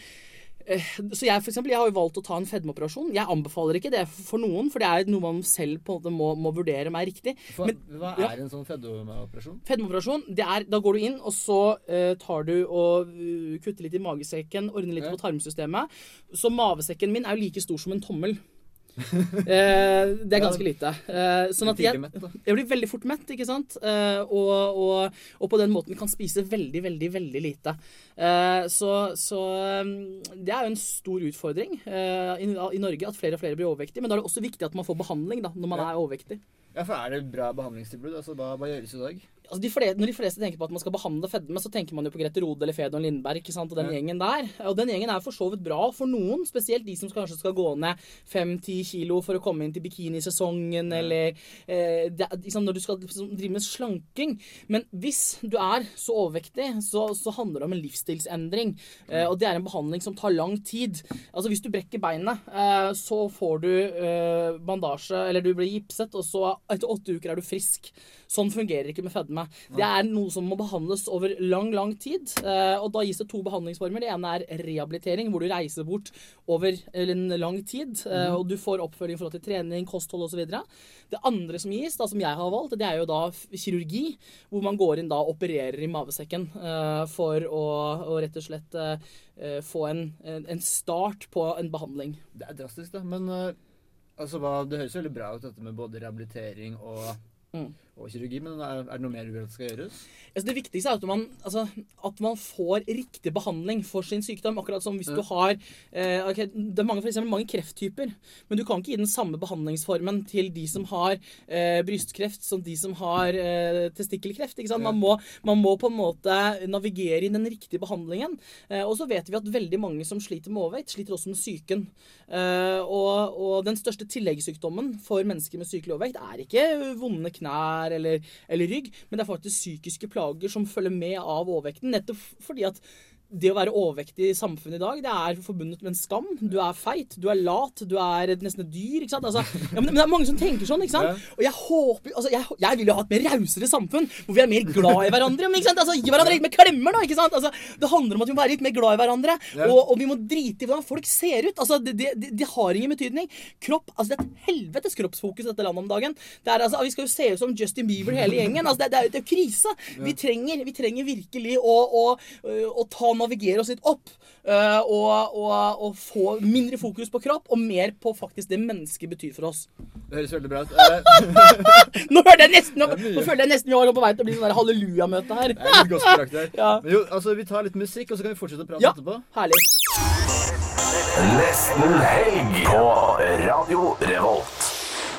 så jeg, for eksempel, jeg har jo valgt å ta en fedmeoperasjon. Jeg anbefaler ikke det for noen, for det er noe man selv på en måte må, må vurdere om er riktig. For, Men- hva ja. er en sånn fedmeoperasjon? Fedmeoperasjon, det er, da går du inn, og så uh, tar du og uh, kutter litt i magesekken, ordner litt Ja. på tarmsystemet. Så mavesekken min er jo like stor som en tommel. Eh, det er ganske lite. Eh, sånn at jeg, jeg blir veldig fort mett, ikke sant? Eh, og, og, og på den måten kan spise veldig, veldig, veldig lite. Eh, så så det er jo en stor utfordring eh, i, i Norge at flere og flere blir overvektige. Men da er det også viktig at man får behandling da, når man Ja. er overvektig. Ja, for er det bra behandlingstilbud? Altså, hva, hva gjøres i dag? Altså de fleste, når de fleste tenker på at man skal behandle fedme, så tenker man jo på Grete Rode eller Fedon Lindberg ikke sant? og den Ja. gjengen der. Og den gjengen er for så vidt bra for noen, spesielt de som kanskje skal gå ned 5-10 kilo for å komme inn til bikinisesongen, eller eh, det, liksom når du skal liksom drive med slanking. Men hvis du er så overvektig, så, så handler det om en livsstilsendring. Eh, og det er en behandling som tar lang tid. Altså Hvis du brekker beinet, eh, så får du eh, bandasje, eller du blir gipset, og så etter åtte uker er du frisk. Sånn fungerer ikke med fedme. Det er noe som må behandles over lang, lang tid. eh, og da gis det to behandlingsformer. Det ene er rehabilitering, hvor du reiser bort over en lang tid. eh, Mhm. og du får oppfølging i forhold til trening, kosthold osv. Det andre som gis, da, som jeg har valgt, det er jo da kirurgi. Hvor man går inn da og opererer i mavesekken eh, for å, å rett og slett få en, en start på en behandling. Det er drastisk, da. Men altså, det høres veldig bra ut, dette med både rehabilitering og, Mm. Og kirurgi, men er, er det noe mer du skal gjøres? Altså, det viktigste er at man, altså, at man får riktig behandling for sin sykdom. Akkurat som hvis du har eh, okay, Det er mange, for eksempel, mange krefttyper, men du kan ikke gi den samme behandlingsformen til de som har eh, brystkreft, som de som har eh, testikkelkreft. Ikke sant? Man, må, man må på en måte navigere i den riktige behandlingen. Eh, og så vet vi at veldig mange som sliter med overvekt, sliter også med psyken. Eh, og, og den største tilleggssykdommen for mennesker med sykelig overvekt er ikke vonde knær eller, eller rygg, men det er faktisk psykiske plager som følger med av overvekten. Nettopp fordi at det å være overvektig i samfunnet i dag, det er forbundet med en skam. Du er feit, du er lat, du er nesten et dyr. ikke sant? Altså, ja, men, det er mange som tenker sånn. ikke sant? Og jeg håper, altså, jeg, jeg vil jo ha et mer rausere samfunn, hvor vi er mer glad i hverandre. Men, ikke sant? Altså, Gi hverandre litt mer klemmer, da. ikke sant? Altså, det handler om at vi må være litt mer glad i hverandre. Og, og vi må drite i hvordan folk ser ut. Altså, Det, det, det, har ingen betydning. Kropp, altså Det er et helvetes kroppsfokus i dette landet om dagen. Det er, altså, Vi skal jo se ut som Justin Bieber hele gjengen. altså Det, er, det er jo krise. Vi trenger, vi trenger virkelig å, å, å ta navigere oss litt opp. øh, og, og, og få mindre fokus på kropp og mer på faktisk det mennesket betyr for oss. Det høres veldig bra ut. Eh, [LAUGHS] Nå føler jeg nesten, nå, nå føler jeg nesten vi var på vei til å bli sånn halleluja-møte her. Det er litt gospelaktig her. [LAUGHS] Ja. Men jo, altså, vi tar litt musikk, og så kan vi fortsette å prate Ja. etterpå. Herlig. Nesten helg på Radio Revolt.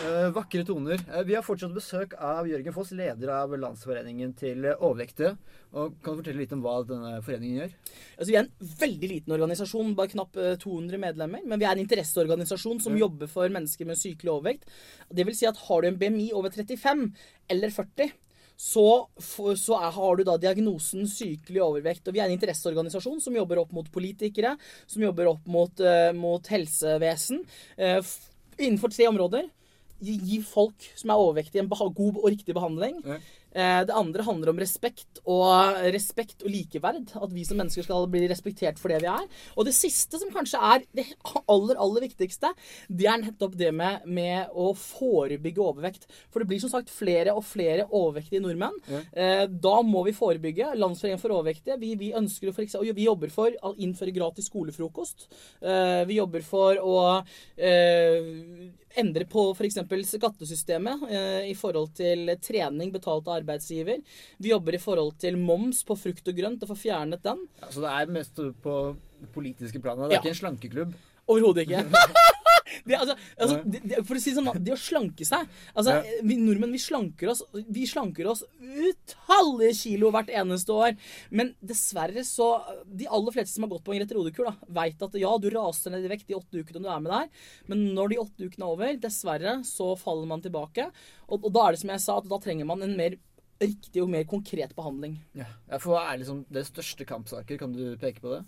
Eh, vakre toner. Uh, vi har fortsatt besøk av Jørgen Foss, leder av Landsforeningen til eh, overvektige. Og kan du fortelle litt om hva denne foreningen gjør? Altså, vi er en veldig liten organisasjon, bare knapt eh, 200 medlemmer. Men vi er en interesseorganisasjon som Ja. jobber for mennesker med sykelig overvekt. Det vil si at har du en BMI over 35 eller 40, så, så er, har du da diagnosen sykelig overvekt. Og vi er en interesseorganisasjon som jobber opp mot politikere, som jobber opp mot, uh, mot helsevesen, Uh, innenfor tre områder. Gi, folk som er overvektige, en god og riktig behandling. Ja. Eh, Det andre handler om respekt og, respekt og likeverd. At vi som mennesker skal bli respektert for det vi er. Og det siste, som kanskje er det aller aller viktigste, det er nettopp det med, med å forebygge overvekt. For det blir som sagt flere og flere overvektige nordmenn. Ja. Eh, Da må vi forebygge. Landsforeningen for overvektige. Vi, vi ønsker å for eksempel, vi jobber for å innføre gratis skolefrokost. Eh, Vi jobber for å endre på f.eks. skattesystemet i forhold til trening betalt av arbeidsgiver. Vi jobber i forhold til moms på frukt og grønt, og får fjernet den. Ja, så det er mest på politiske planet. Det er Ja. ikke en slankeklubb. Overhodet ikke. [LAUGHS] Det, altså, altså, det, for å si det sånn, det å slanke seg altså. Vi nordmenn vi slanker oss Vi slanker oss utallige kilo hvert eneste år. Men dessverre så De aller fleste som har gått på en Grete Rode-kur, da, veit at ja, du raser ned i vekt de åtte ukene du er med der, men når de åtte ukene er over, dessverre, så faller man tilbake. Og, og da er det som jeg sa, at da trenger man en mer riktig og mer konkret behandling. Ja. For hva er liksom det største kampsaker? Kan du peke på det?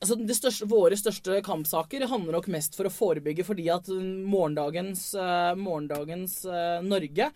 Altså, det største, våre største kampsaker handler nok mest for å forebygge, fordi at morgendagens, eh, morgendagens eh, Norge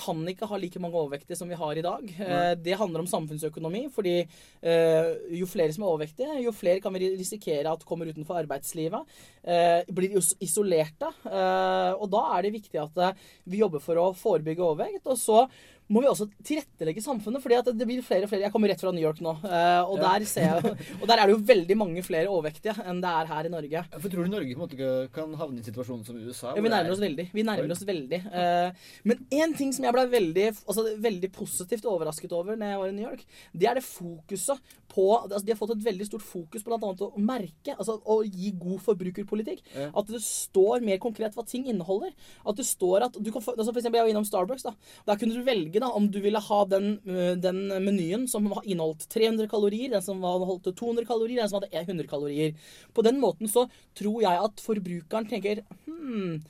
kan ikke ha like mange overvektige som vi har i dag. Ja. det handler om samfunnsøkonomi, fordi eh, jo flere som er overvektige, jo flere kan vi risikere at kommer utenfor arbeidslivet, eh, blir isolerte. Eh, og da er det viktig at eh, vi jobber for å forebygge overvekt. Og så må vi også tilrettelegge samfunnet, fordi at det blir flere og flere. Jeg kommer rett fra New York nå, eh, og, der ser jeg, og der er det jo veldig mange flere overvektige enn det er her i Norge. For tror du Norge på en måte ikke kan havne i en situasjon som USA? Ja, vi nærmer er- oss veldig. Vi nærmer oss veldig. Eh, men én ting som jeg ble veldig, altså, veldig positivt overrasket over når jeg var i New York, det er det fokuset på altså, De har fått et veldig stort fokus på bl.a. å merke, altså å gi god forbrukerpolitikk. At det står mer konkret hva ting inneholder. At det står at du kan få, altså For eksempel, jeg var innom Starbucks. Da Der kunne du velge da om du ville ha den, øh, den menyen som inneholdt 300 kalorier, den som holdt 200 kalorier, den som hadde 100 kalorier. På den måten så tror jeg at forbrukeren tenker hm,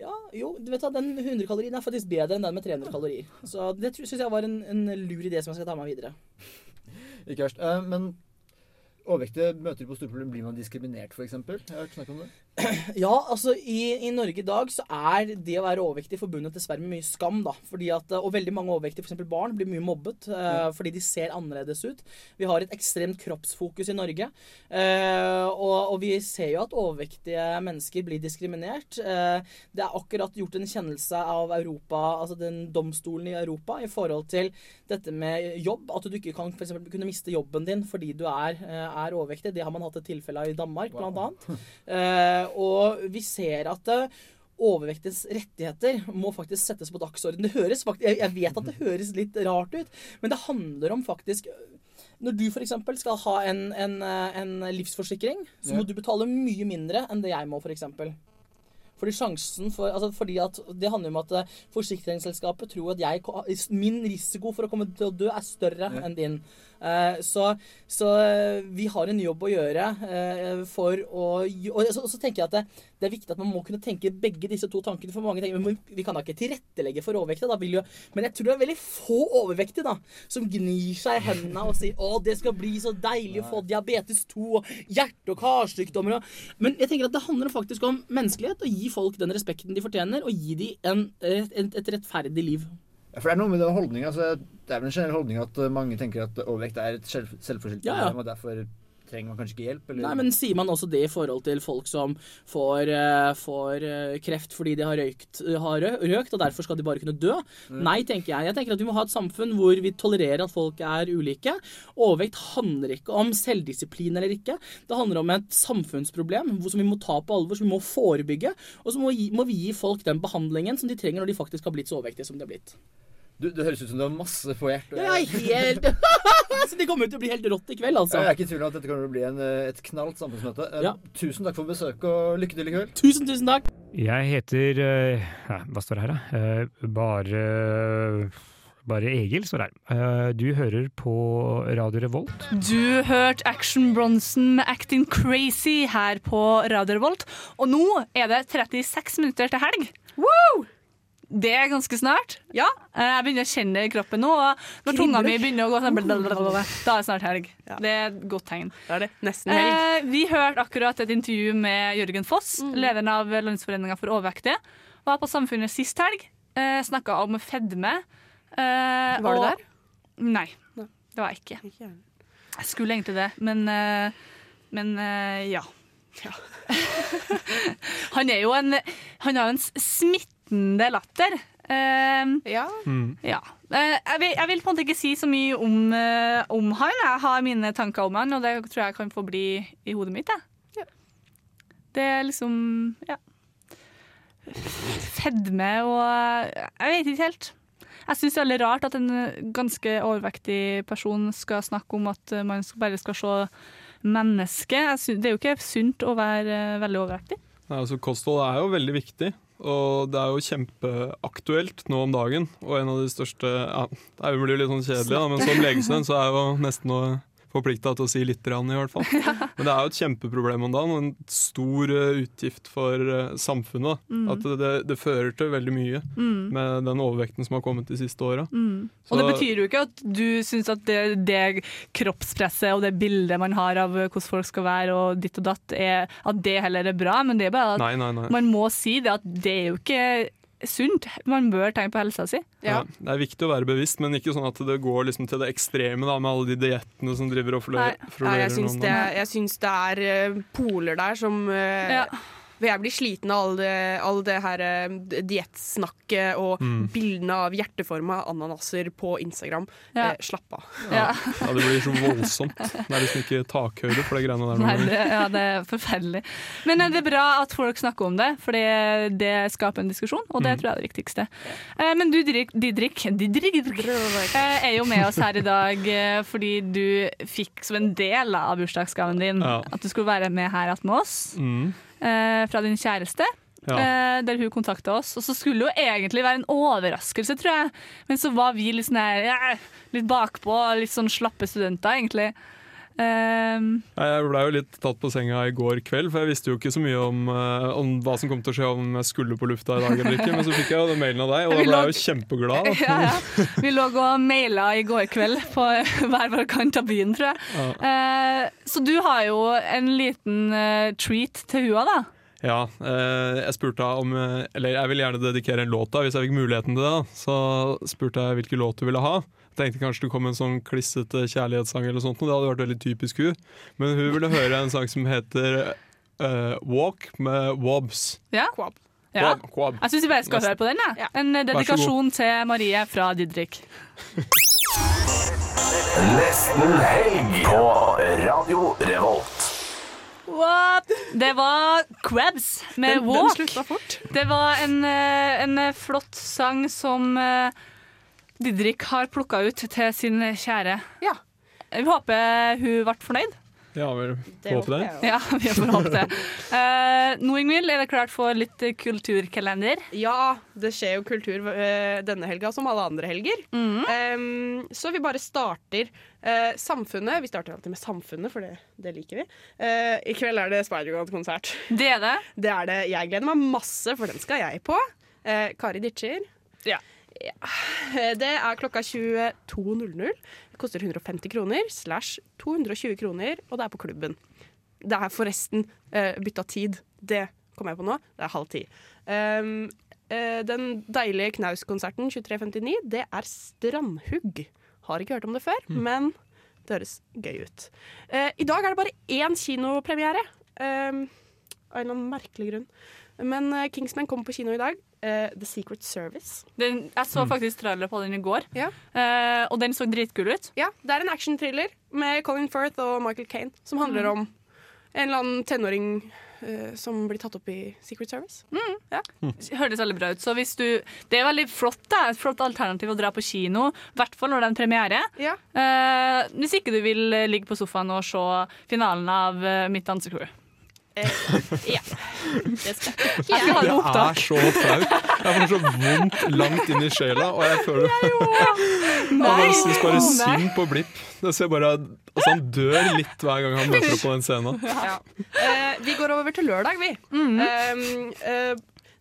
ja, jo, du vet da, den 100 kalorien er faktisk bedre enn den med 300 kalorier. Så det syns jeg var en, en lur idé som jeg skal ta med videre. Ikke verst. Eh, men overvektige møter på store problemer. Blir man diskriminert, f.eks.? Jeg har hørt snakk om det. [CLEARS THROAT] Ja, altså i, i Norge i dag så er det å være overvektig forbundet dessverre med mye skam. da. Fordi at, Og veldig mange overvektige, f.eks. barn, blir mye mobbet uh, fordi de ser annerledes ut. Vi har et ekstremt kroppsfokus i Norge. Uh, og, og vi ser jo at overvektige mennesker blir diskriminert. Uh, det er akkurat gjort en kjennelse av Europa, altså den domstolen i Europa i forhold til dette med jobb. At du ikke kan for eksempel, kunne miste jobben din fordi du er, eh, er overvektig. Det har man hatt et tilfelle av i Danmark, Wow. blant annet. Eh, og vi ser at overvektens rettigheter må faktisk settes på dagsorden. Det høres faktisk, jeg, vet at det høres litt rart ut, men det handler om faktisk når du f.eks. skal ha en, en, eh, en livsforsikring, så må du betale mye mindre enn det jeg må, f.eks. Fordi sjansen for, altså fordi at Det handler om at eh, forsikringsselskapet tror at jeg, min risiko for å komme til å dø er større enn din. Eh, så, så eh, vi har en jobb å gjøre eh, for å Og så, så tenker jeg at det, det er viktig at man må kunne tenke begge disse to tankene. For mange tenker, men Vi kan da ikke tilrettelegge for overvektige. Jo, men jeg tror det er veldig få overvektige da, som gnir seg i hendene og sier å, det skal bli så deilig å få diabetes 2 og hjerte- og karsykdommer. Og, men jeg tenker at det handler faktisk om menneskelighet. Å gi folk den respekten de fortjener, og gi dem en, et, et rettferdig liv. For det er noe med den holdninga. Altså, det er vel en generell holdning at uh, mange tenker at overvekt er et selv, selvforskyldt Ja, ja. problem, og derfor trenger man kanskje ikke hjelp. Eller? Nei, men Sier man også det i forhold til folk som får, eh, får eh, kreft fordi de har røykt, har røkt, og derfor skal de bare kunne dø? Nei, tenker jeg. Jeg tenker at Vi må ha et samfunn hvor vi tolererer at folk er ulike. Overvekt handler ikke om selvdisiplin eller ikke. Det handler om et samfunnsproblem som vi må ta på alvor, som vi må forebygge. Og så må, gi, må vi gi folk den behandlingen som de trenger når de faktisk har blitt så overvektige som de har blitt. Du, det høres ut som du har masse på hjertet. Er helt [LAUGHS] Så det kommer til å bli helt rått i kveld, altså. Jeg er ikke i tvil om at dette kommer til å bli en, uh, et knalt samfunnsmøte. Uh, Ja. Tusen takk for besøket, og lykke til i kveld. Tusen, tusen takk. Jeg heter uh, Hva står det her, da? Uh, bare bare Egil står her. Eh, du hører på Radio Revolt. Du hørte Action Bronson med 'Acting Crazy' her på Radio Revolt. Og nå er det 36 minutter til helg. Det er ganske snart. Ja. Eh, Jeg begynner å kjenne det i kroppen nå. Og når tunga mi begynner å gå sånn, blablabla, da er det snart helg. Det er et godt tegn. Det er det nesten helg. Eh, vi hørte akkurat et intervju med Jørgen Foss, lederen av Landsforeninga for overvektige. Var på Samfunnet sist helg. Eh, Snakka om fedme. Eh, Var du og- der? Nei, det var jeg ikke. Jeg skulle egentlig det, men, eh, men eh, ja. [LAUGHS] han er jo en Han har jo en s- smittende latter. Uh, ja. ja. Uh, jeg, vil, jeg vil på en måte ikke si så mye om, uh, om han. Jeg har mine tanker om han, og det tror jeg kan få bli i hodet mitt. Ja. Det er liksom Ja. Fedme og Jeg vet ikke helt. Jeg syns det er veldig rart at en ganske overvektig person skal snakke om at man bare skal se mennesket. Det er jo ikke sunt å være eh, veldig overvektig. Nei, altså Kosthold er jo veldig viktig, og det er jo kjempeaktuelt nå om dagen. Og en av de største ja, Det blir jo litt sånn kjedelig, da, men som legestudent så er jo nesten forplikta til å si litt, rann, i hvert fall. [LAUGHS] Men det er jo et kjempeproblem om dagen, og en stor eh, utgift for eh, samfunnet. Mm. At det, det fører til veldig mye Mm. med den overvekten som har kommet de siste åra. Mm. Og det betyr jo ikke at du syns at det, det kroppspresset og det bildet man har av hvordan folk skal være og ditt og datt, er, at det heller er bra, men det er bare at Nei, nei, nei. man må si det at det er jo ikke sunt. Man bør tenke på helsa si. Ja. Det er viktig å være bevisst, men ikke sånn at det går liksom til det ekstreme da, med alle de diettene som driver og Nei, florerer. Nei, jeg nå syns det, jeg syns det er eh, poler der som eh, hvor Jeg blir sliten av all det, all det her uh, diettsnakket og Mm. bildene av hjerteforma ananaser på Instagram. Ja. Eh, slapp av. Ja. ja, det blir så voldsomt. Det er liksom ikke takhøyde for de greiene der. Nei, det, ja, det er forferdelig. Men er det er bra at folk snakker om det, for det, det skaper en diskusjon, og det Mm. tror jeg er det viktigste. Eh, Men du, Didrik, Didrik, Didrik eh, er jo med oss her i dag eh, fordi du fikk som en del av bursdagsgaven din Ja. at du skulle være med her med oss. Mm. Eh, fra din kjæreste. Ja. eh, der hun kontakta oss. Og så skulle det jo egentlig være en overraskelse, tror jeg. Men så var vi litt sånn her, litt bakpå, litt sånn slappe studenter, egentlig. Um, Jeg ble jo litt tatt på senga i går kveld, for jeg visste jo ikke så mye om, eh, om hva som kom til å skje om jeg skulle på lufta i dag eller ikke. Men så fikk jeg jo den mailen av deg, og da ble jeg jo kjempeglad. [LAUGHS] ja, ja. Vi lå og maila i går kveld på [LAUGHS] hver vår kant av byen, tror jeg. Eh, så du har jo en liten uh, treat til hua, da. Ja, eh, jeg spurte om Eller jeg ville gjerne dedikere en låt, da, hvis jeg fikk muligheten til det. da. Så spurte jeg hvilken låt du ville ha. Tenkte kanskje det kom en sånn klissete kjærlighetssang, eller sånt, og det hadde vært veldig typisk hun. Men hun ville høre en sang som heter uh, Walk med Wobbs. Ja. Quab. Ja. Quab, Quab. Jeg syns vi bare skal høre på den. Ja. En dedikasjon til Marie fra Didrik. [LAUGHS] Nesten helg på Radio Revolt. What? Det var Crabs med Den- den Walk. slutta fort. Det var en, eh, en flott sang som eh, Didrik har plukka ut til sin kjære. Ja. Vi håper hun ble fornøyd. Ja, vi håper det. Ja, vi får håpe det. Uh, nå, Ingvild, er det klart for litt kulturkalender? Ja, det skjer jo kultur eh, denne helga som alle andre helger. Mhm. Um, så vi bare starter uh, Samfunnet. Vi starter alltid med Samfunnet, for det, det liker vi. Uh, I kveld er det Spider-God-konsert. Det er det. Det er det. Jeg gleder meg masse, for den skal jeg på. Eh, Kari Ditcher. Ja. Ja. Eh, Det er klokka 22.00. Det koster 150 kroner slash 220 kroner, og det er på klubben. Det er forresten uh, bytta tid. Det kom jeg på nå. Det er halv ti. Um, uh, den deilige Knaus-konserten 23.59, det er Strandhugg. Har ikke hørt om det før, men det høres gøy ut. Uh, I dag er det bare én kinopremiere. Um, av en eller annen merkelig grunn. Men eh, Kingsman kommer på kino i dag. Eh, The Secret Service. Den, jeg så faktisk trailer på den i går, Ja. uh, og den så dritkul ut. Ja, det er en actionthriller med Colin Firth og Michael Caine som handler Mm. om en eller annen tenåring uh, som blir tatt opp i Secret Service. Ja. Hørtes veldig bra ut. Så hvis du, det er veldig flott. Det er et flott alternativ å dra på kino, i hvert fall når det er en premiere. Ja. Uh, hvis ikke du vil ligge på sofaen og se finalen av Mitt dansecrew. Ja. Det skal Jeg skal ha det Det er så flaut. Jeg får så vondt langt inn i sjela, og jeg føler Jeg bare syns bare synd på Blipp. Jeg ser bare Altså, han dør litt hver gang han møter opp på den scenen. [LAUGHS] Ja. Uh, vi går over til lørdag, vi. Mm. -hmm. uh, uh,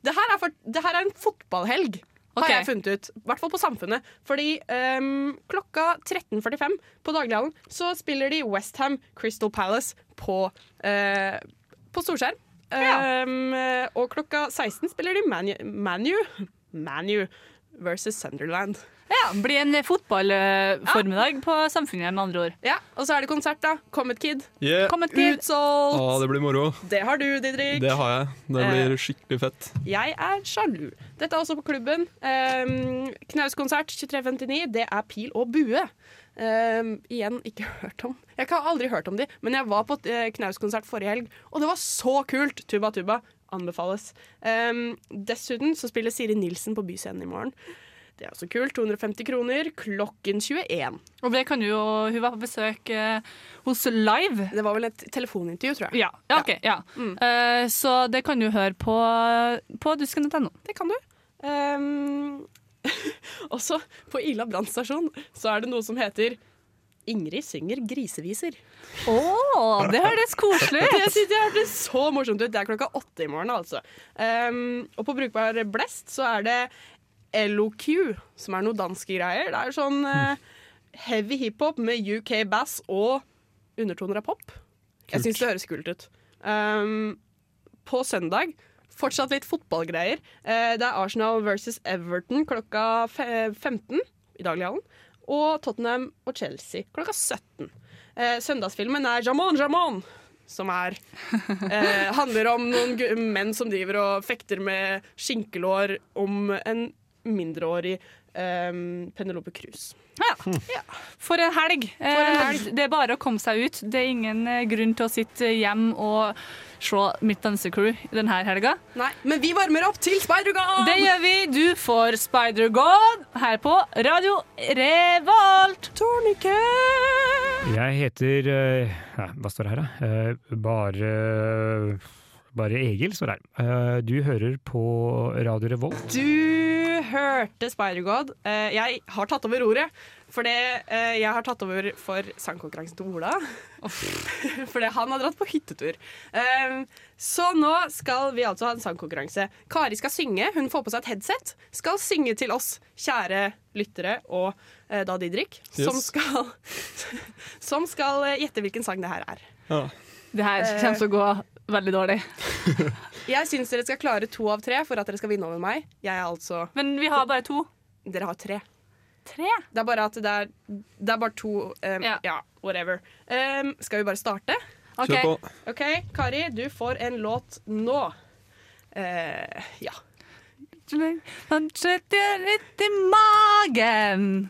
det, her er for, det her er en fotballhelg, har jeg funnet ut. I hvert fall på Samfunnet. Fordi um, klokka 13.45 på Daglighallen så spiller de Westham Crystal Palace på, eh, på storskjerm. Um, eh, og klokka 16 spiller de Manu, Man Man versus Sunderland. Ja, blir en fotballformiddag på Samfunnet, med andre ord. Ja, Og så er det konsert, da. Comet Kid. Yeah. Comet Kid. Utsolgt. Ah, det blir moro. Det har du, Didrik. Det har jeg. Det blir skikkelig fett. Jeg er sjalu. Dette er også på klubben. Um, Knauskonsert 2359. Det er Pil og bue. Um, igjen ikke [LAUGHS] hørt om. Jeg har aldri hørt om de, men jeg var på uh, Knauskonsert forrige helg, og det var så kult! Tuba Tuba anbefales. Um, dessuten så spiller Siri Nilsen på Byscenen i morgen. Det er også kult. 250 kroner klokken 21. Og det kan du jo Hun var på besøk uh, hos Live. Det var vel et telefonintervju, tror jeg. Ja, ja, ok, ja. Mm. Uh, så det kan du høre på, på dusken.no. Det kan du. Um, [LAUGHS] også på Ila brannstasjon så er det noe som heter Ingrid synger griseviser. Å, det høres koselig [LAUGHS] Det ut! synes jeg hørtes så morsomt ut. Det er klokka åtte i morgen, altså. Um, og på Brukbar Blest så er det LOQ, som er noe danske greier. Det er sånn uh, heavy hiphop med UK bass og undertoner av pop. Jeg syns det høres kult ut. Um, på søndag fortsatt litt fotballgreier. Eh, det er Arsenal versus Everton klokka fe- 15 i Daglighallen. Og Tottenham og Chelsea klokka 17. Eh, søndagsfilmen er Jamon Jamon, som er eh, [LAUGHS] handler om noen menn som driver og fekter med skinkelår om en mindreårig eh, Penelope Cruz. Ja. For en helg. For en Eh, helg. Det er bare å komme seg ut. Det er ingen eh, grunn til å sitte hjem og se Mitt dansecrew denne helga. Nei, men vi varmer opp til Spider-God! Det gjør vi. Du får Spider-God her på Radio Revolt. Tornike! Jeg heter eh, ja, Hva står det her, da? Eh, bare bare Egil står her. Eh, Du hører på Radio Revolt. Du hørte Spider-God. Eh, jeg har tatt over ordet, for det, eh, jeg har tatt over for sangkonkurransen til Ola. [LAUGHS] Fordi han har dratt på hyttetur. Så nå skal vi altså ha en sangkonkurranse. Kari skal synge. Hun får på seg et headset. Skal synge til oss, kjære lyttere, og da Didrik, som skal, [LAUGHS] som skal gjette hvilken sang det her er. Ja. Det her kommer til å gå veldig dårlig. Jeg syns dere skal klare to av tre for at dere skal vinne over meg. Jeg er altså Men vi har bare to. Dere har tre. Tre? Det er bare at det er, det er bare to um, Ja. ja. whatever. Um, skal vi bare starte? Okay. Kjør på. OK, Kari, du får en låt nå. Uh, ja. Han sitter litt i magen.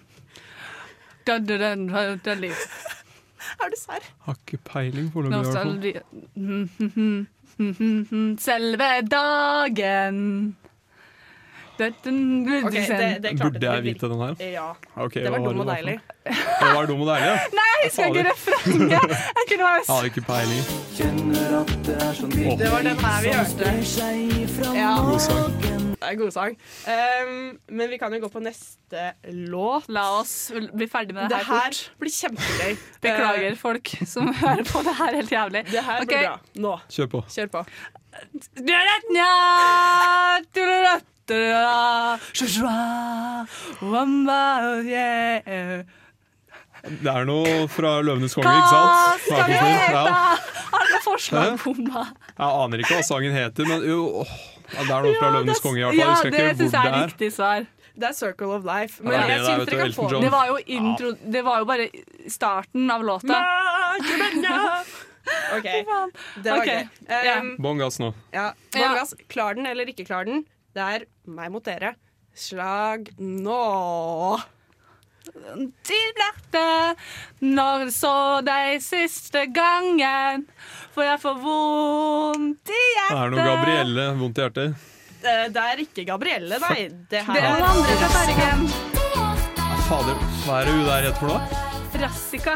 Dun, dun, dun, dun, da litt. [LAUGHS] Er du serr? Har ikke peiling foreløpig, [LAUGHS] Selve dagen Ok, det, det Burde jeg vite den her? Ja. Okay, det var dum og deilig. Det var dum og deilig, ja. [LAUGHS] Nei, jeg husker ikke refrenget. Jeg kunne være har ikke peiling. Det var den her vi hørte. Ja. God sang. Det er god sang. Um, men vi kan jo gå på neste låt. La oss bli ferdig med det, Det her her fort. blir kjempegøy. [LAUGHS] Beklager folk som hører på det her helt jævlig. Det her okay. blir bra. Nå. Kjør på. Kjør på. Det er noe fra Løvenes konge, ikke sant? Hva skal vi hete? Ja. Alle forslag bomma. Jeg aner ikke hva sangen heter, men jo, åh, det er noe fra Løvenes konge i hvert fall. Ja, det syns jeg er det er. riktig svar. Det er Circle of Life. Men Ja, det er jeg syns dere kan få Det var jo intro Det var jo bare starten av låta. [LAUGHS] OK. Det var Ok, gøy. ja. Um, Bånn gass nå. ja. Bånn gass. Klar den eller ikke klar den. Det er meg mot dere. Slag nå. De lærte når jeg så deg siste gangen, for jeg får vondt i Det hjertet. er noe Gabrielle vondt i hjertet. Det er ikke Gabrielle, nei. Det her Det er noen andre fra Bergen. Fader, hva er det hun der heter for noe? Rassika.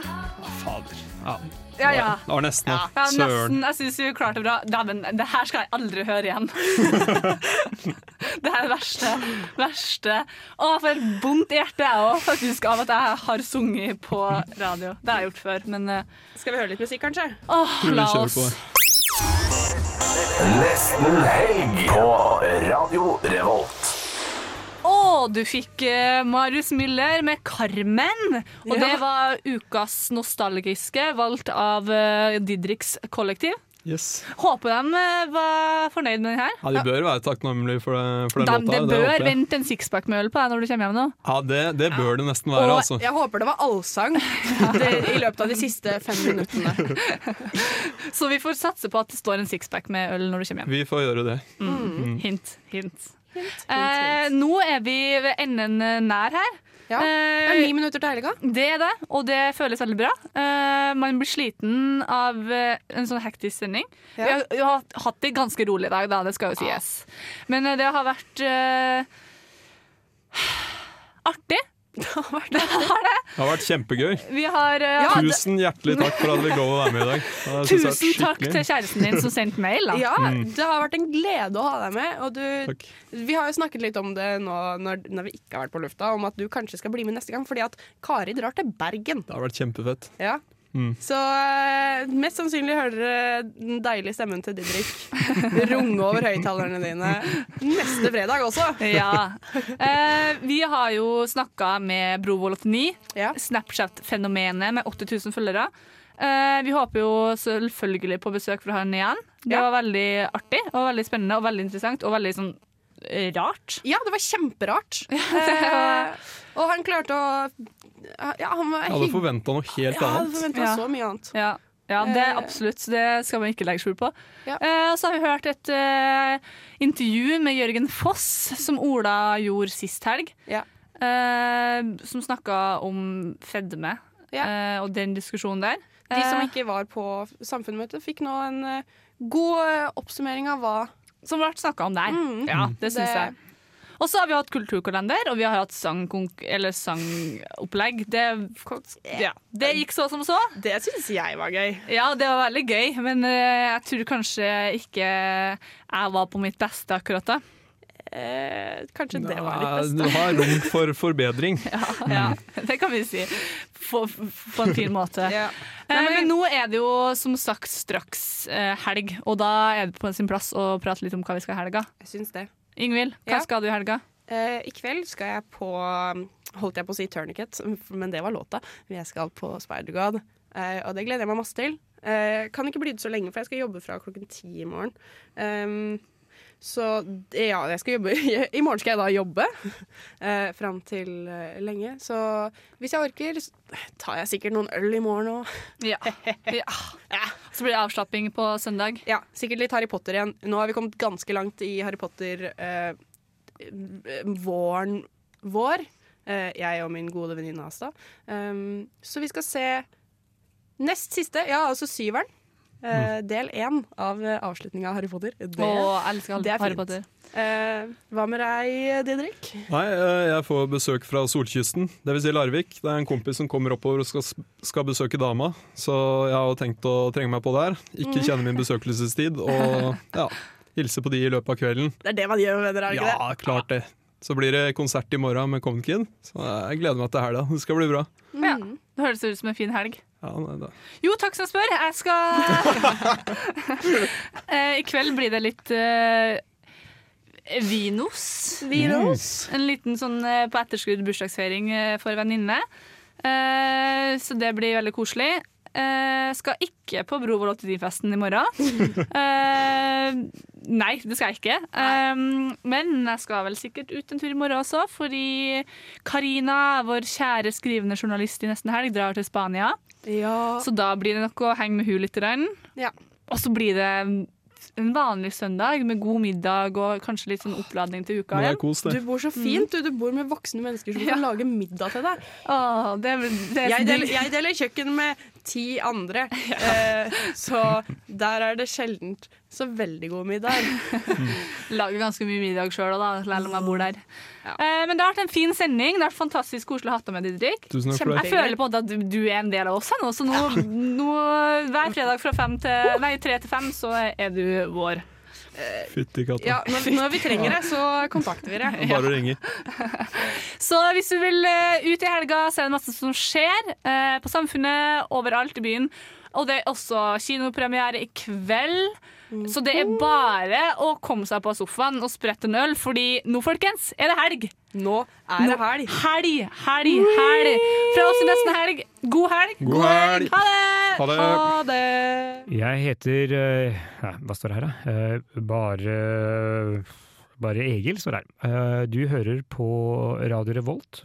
Fader. Ja. Ja, ja. Det var nesten, da. Ja, Søren. nesten. Jeg syns vi klarte det bra. Dæven, det her skal jeg aldri høre igjen. [LAUGHS] det er det verste. verste. Å, jeg får vondt i hjertet jeg òg, faktisk, av at jeg har sunget på radio. Det har jeg gjort før, men uh... Skal vi høre litt musikk, kanskje? åh, la oss. Nesten helg på Radio Revolt. Å, du fikk eh, Marius Müller med 'Carmen'. Og Ja. det var ukas nostalgiske, valgt av uh, Didriks kollektiv. Yes. Håper de eh, var fornøyd med den her. Ja, de bør være takknemlige for, det, for den De, låta. det bør vente en sixpack med øl på deg når du kommer hjem nå. Ja, det, det bør det nesten være, Og altså. jeg håper det var allsang [LAUGHS] i løpet av de siste fem minuttene. Så vi får satse på at det står en sixpack med øl når du kommer hjem. Vi får gjøre det. Mm. Hint, hint. Eh, nå er vi ved enden eh, nær her. Ja, det er ni minutter til helga. Det er det, og det føles veldig bra. Eh, man blir sliten av eh, en sånn hektisk sending. Vi, Ja. har, vi har hatt det ganske rolig i dag, da, det skal jo sies. Men eh, det har vært eh, [SIGHS] artig. [LAUGHS] Det har det. Det har vært kjempegøy. Vi har uh, Tusen hjertelig takk for at vi ga å være med i dag. [LAUGHS] Vært Tusen takk til kjæresten din som sendte mail. Da. Ja, Mm. det har vært en glede å ha deg med. Og du, vi har jo snakket litt om det nå når, når vi ikke har vært på lufta, om at du kanskje skal bli med neste gang, fordi at Kari drar til Bergen. Det har vært kjempefett. Ja. Mm. Så eh, mest sannsynlig hører dere den deilige stemmen til Didrik [LAUGHS] runge over høyttalerne dine neste fredag også. [LAUGHS] Ja. Eh, vi har jo snakka med Brovold89, Ja. Snapchat-fenomenet med 8000 følgere. Eh, vi håper jo selvfølgelig på besøk fra han igjen. Det Ja. var veldig artig og veldig spennende og veldig interessant og veldig sånn rart. Ja, det var kjemperart. [LAUGHS] Eh, og han klarte å Ja, han var Jeg hadde forventa noe helt Ja, jeg hadde annet. Ja. så mye annet. Ja. Ja, det er Eh. absolutt. Det skal man ikke legge skjul på. Ja. Eh, så har vi hørt et eh, intervju med Jørgen Foss, som Ola gjorde sist helg. Ja. Eh, som snakka om fedme Ja. eh, og den diskusjonen der. De som Eh, ikke var på samfunnsmøtet, fikk nå en god oppsummering av hva som ble snakka om der. Mm. Ja, det syns jeg. Og så har vi hatt kulturkalender, og vi har hatt sangkonk eller sangopplegg. Det, ja, det gikk så som så. Det syns jeg var gøy. Ja, det var veldig gøy, men eh, jeg tror kanskje ikke jeg var på mitt beste akkurat da. Eh, kanskje det var litt Nei, best. Du har rom for forbedring. [LAUGHS] Ja, det kan vi si. På, på en fin måte. [LAUGHS] Ja. Eh, men nå er det jo som sagt straks eh, helg, og da er det på sin plass å prate litt om hva vi skal i helga. Jeg syns det. Ingvild, hva Ja. skal du i helga? Uh, I kveld skal jeg på Holdt jeg på å si Tourniquet, men det var låta. Jeg skal på Spider-God, uh, og det gleder jeg meg masse til. Uh, kan ikke bli det så lenge, for jeg skal jobbe fra klokken ti i morgen. Um, så ja, jeg skal jobbe [LAUGHS] I morgen skal jeg da jobbe [LAUGHS] eh, fram til eh, lenge. Så hvis jeg orker, så tar jeg sikkert noen øl i morgen òg. [LAUGHS] Ja. ja. Så blir det avslapping på søndag. Ja, sikkert litt Harry Potter igjen. Nå har vi kommet ganske langt i Harry Potter eh, våren vår. Eh, jeg og min gode venninne Asta. Um, så vi skal se Nest siste, ja, altså syveren. Eh, del én av eh, avslutninga av Harry Potter. Det, Å, elsker det er Harry fint. Potter. Eh, hva med deg, Didrik? Nei, uh, jeg får besøk fra solkysten, dvs. Si Larvik. Det er en kompis som kommer oppover og skal, skal besøke dama, så jeg har tenkt å trenge meg på der. Ikke Mm. kjenne min besøkelsestid, og [LAUGHS] ja, hilse på de i løpet av kvelden. Det er det man gjør med venner, er det ikke Ja, klart det. Så blir det konsert i morgen med Common Kid, så jeg gleder meg til helga. Det skal bli bra. Ja, det høres ut som en fin helg. Ja, nei, da. Jo, takk som spør. Jeg skal [LAUGHS] Eh, I kveld blir det litt uh, vinos. Vinos. En liten sånn uh, på etterskudd bursdagsfeiring uh, for venninne. Uh, så det blir veldig koselig. Eh, skal ikke på Brovoll 89-festen i morgen. [LAUGHS] Eh, nei, det skal jeg ikke. Um, men jeg skal vel sikkert ut en tur i morgen også, fordi Karina, vår kjære skrivende journalist i Nesten Helg, drar til Spania. Så da blir det nok å henge med hun litt. Ja. Og så blir det en vanlig søndag med god middag og kanskje litt sånn oppladning til uka igjen. kos. Du bor så fint, du. Du bor med voksne mennesker som kan lage middag til deg. det, det er jeg, deler, jeg deler kjøkken med ti andre, [LAUGHS] eh, så der er det sjeldent så veldig god middag. [LAUGHS] Lager ganske mye middag sjøl òg, selv om jeg bor der. Eh, men det har vært en fin sending. Det har vært fantastisk koselig å ha deg med, Didrik. Tusen takk for det. Jeg føler på at du, du er en del av oss her nå, så nå, nå hver fredag fra fem til, nei, tre til fem så er du vår. Fytti katta. Ja, når, når vi trenger det, så [LAUGHS] kontakter vi det. Bare å ringe. [LAUGHS] Så hvis du vil eh, ut i helga, så er det masse som skjer eh, på Samfunnet, overalt i byen. Og det er også kinopremiere i kveld. Så det er bare å komme seg på sofaen og sprette en øl, fordi nå, folkens, er det helg. Nå er det helg. Helg, helg, helg. Fra oss i nesten helg. God helg. God helg. Ha det. Ha det. Ha det. Jeg heter eh, ja, Hva står det her, da? Eh, Bare Bare Egil står her. Eh, Du hører på Radio Revolt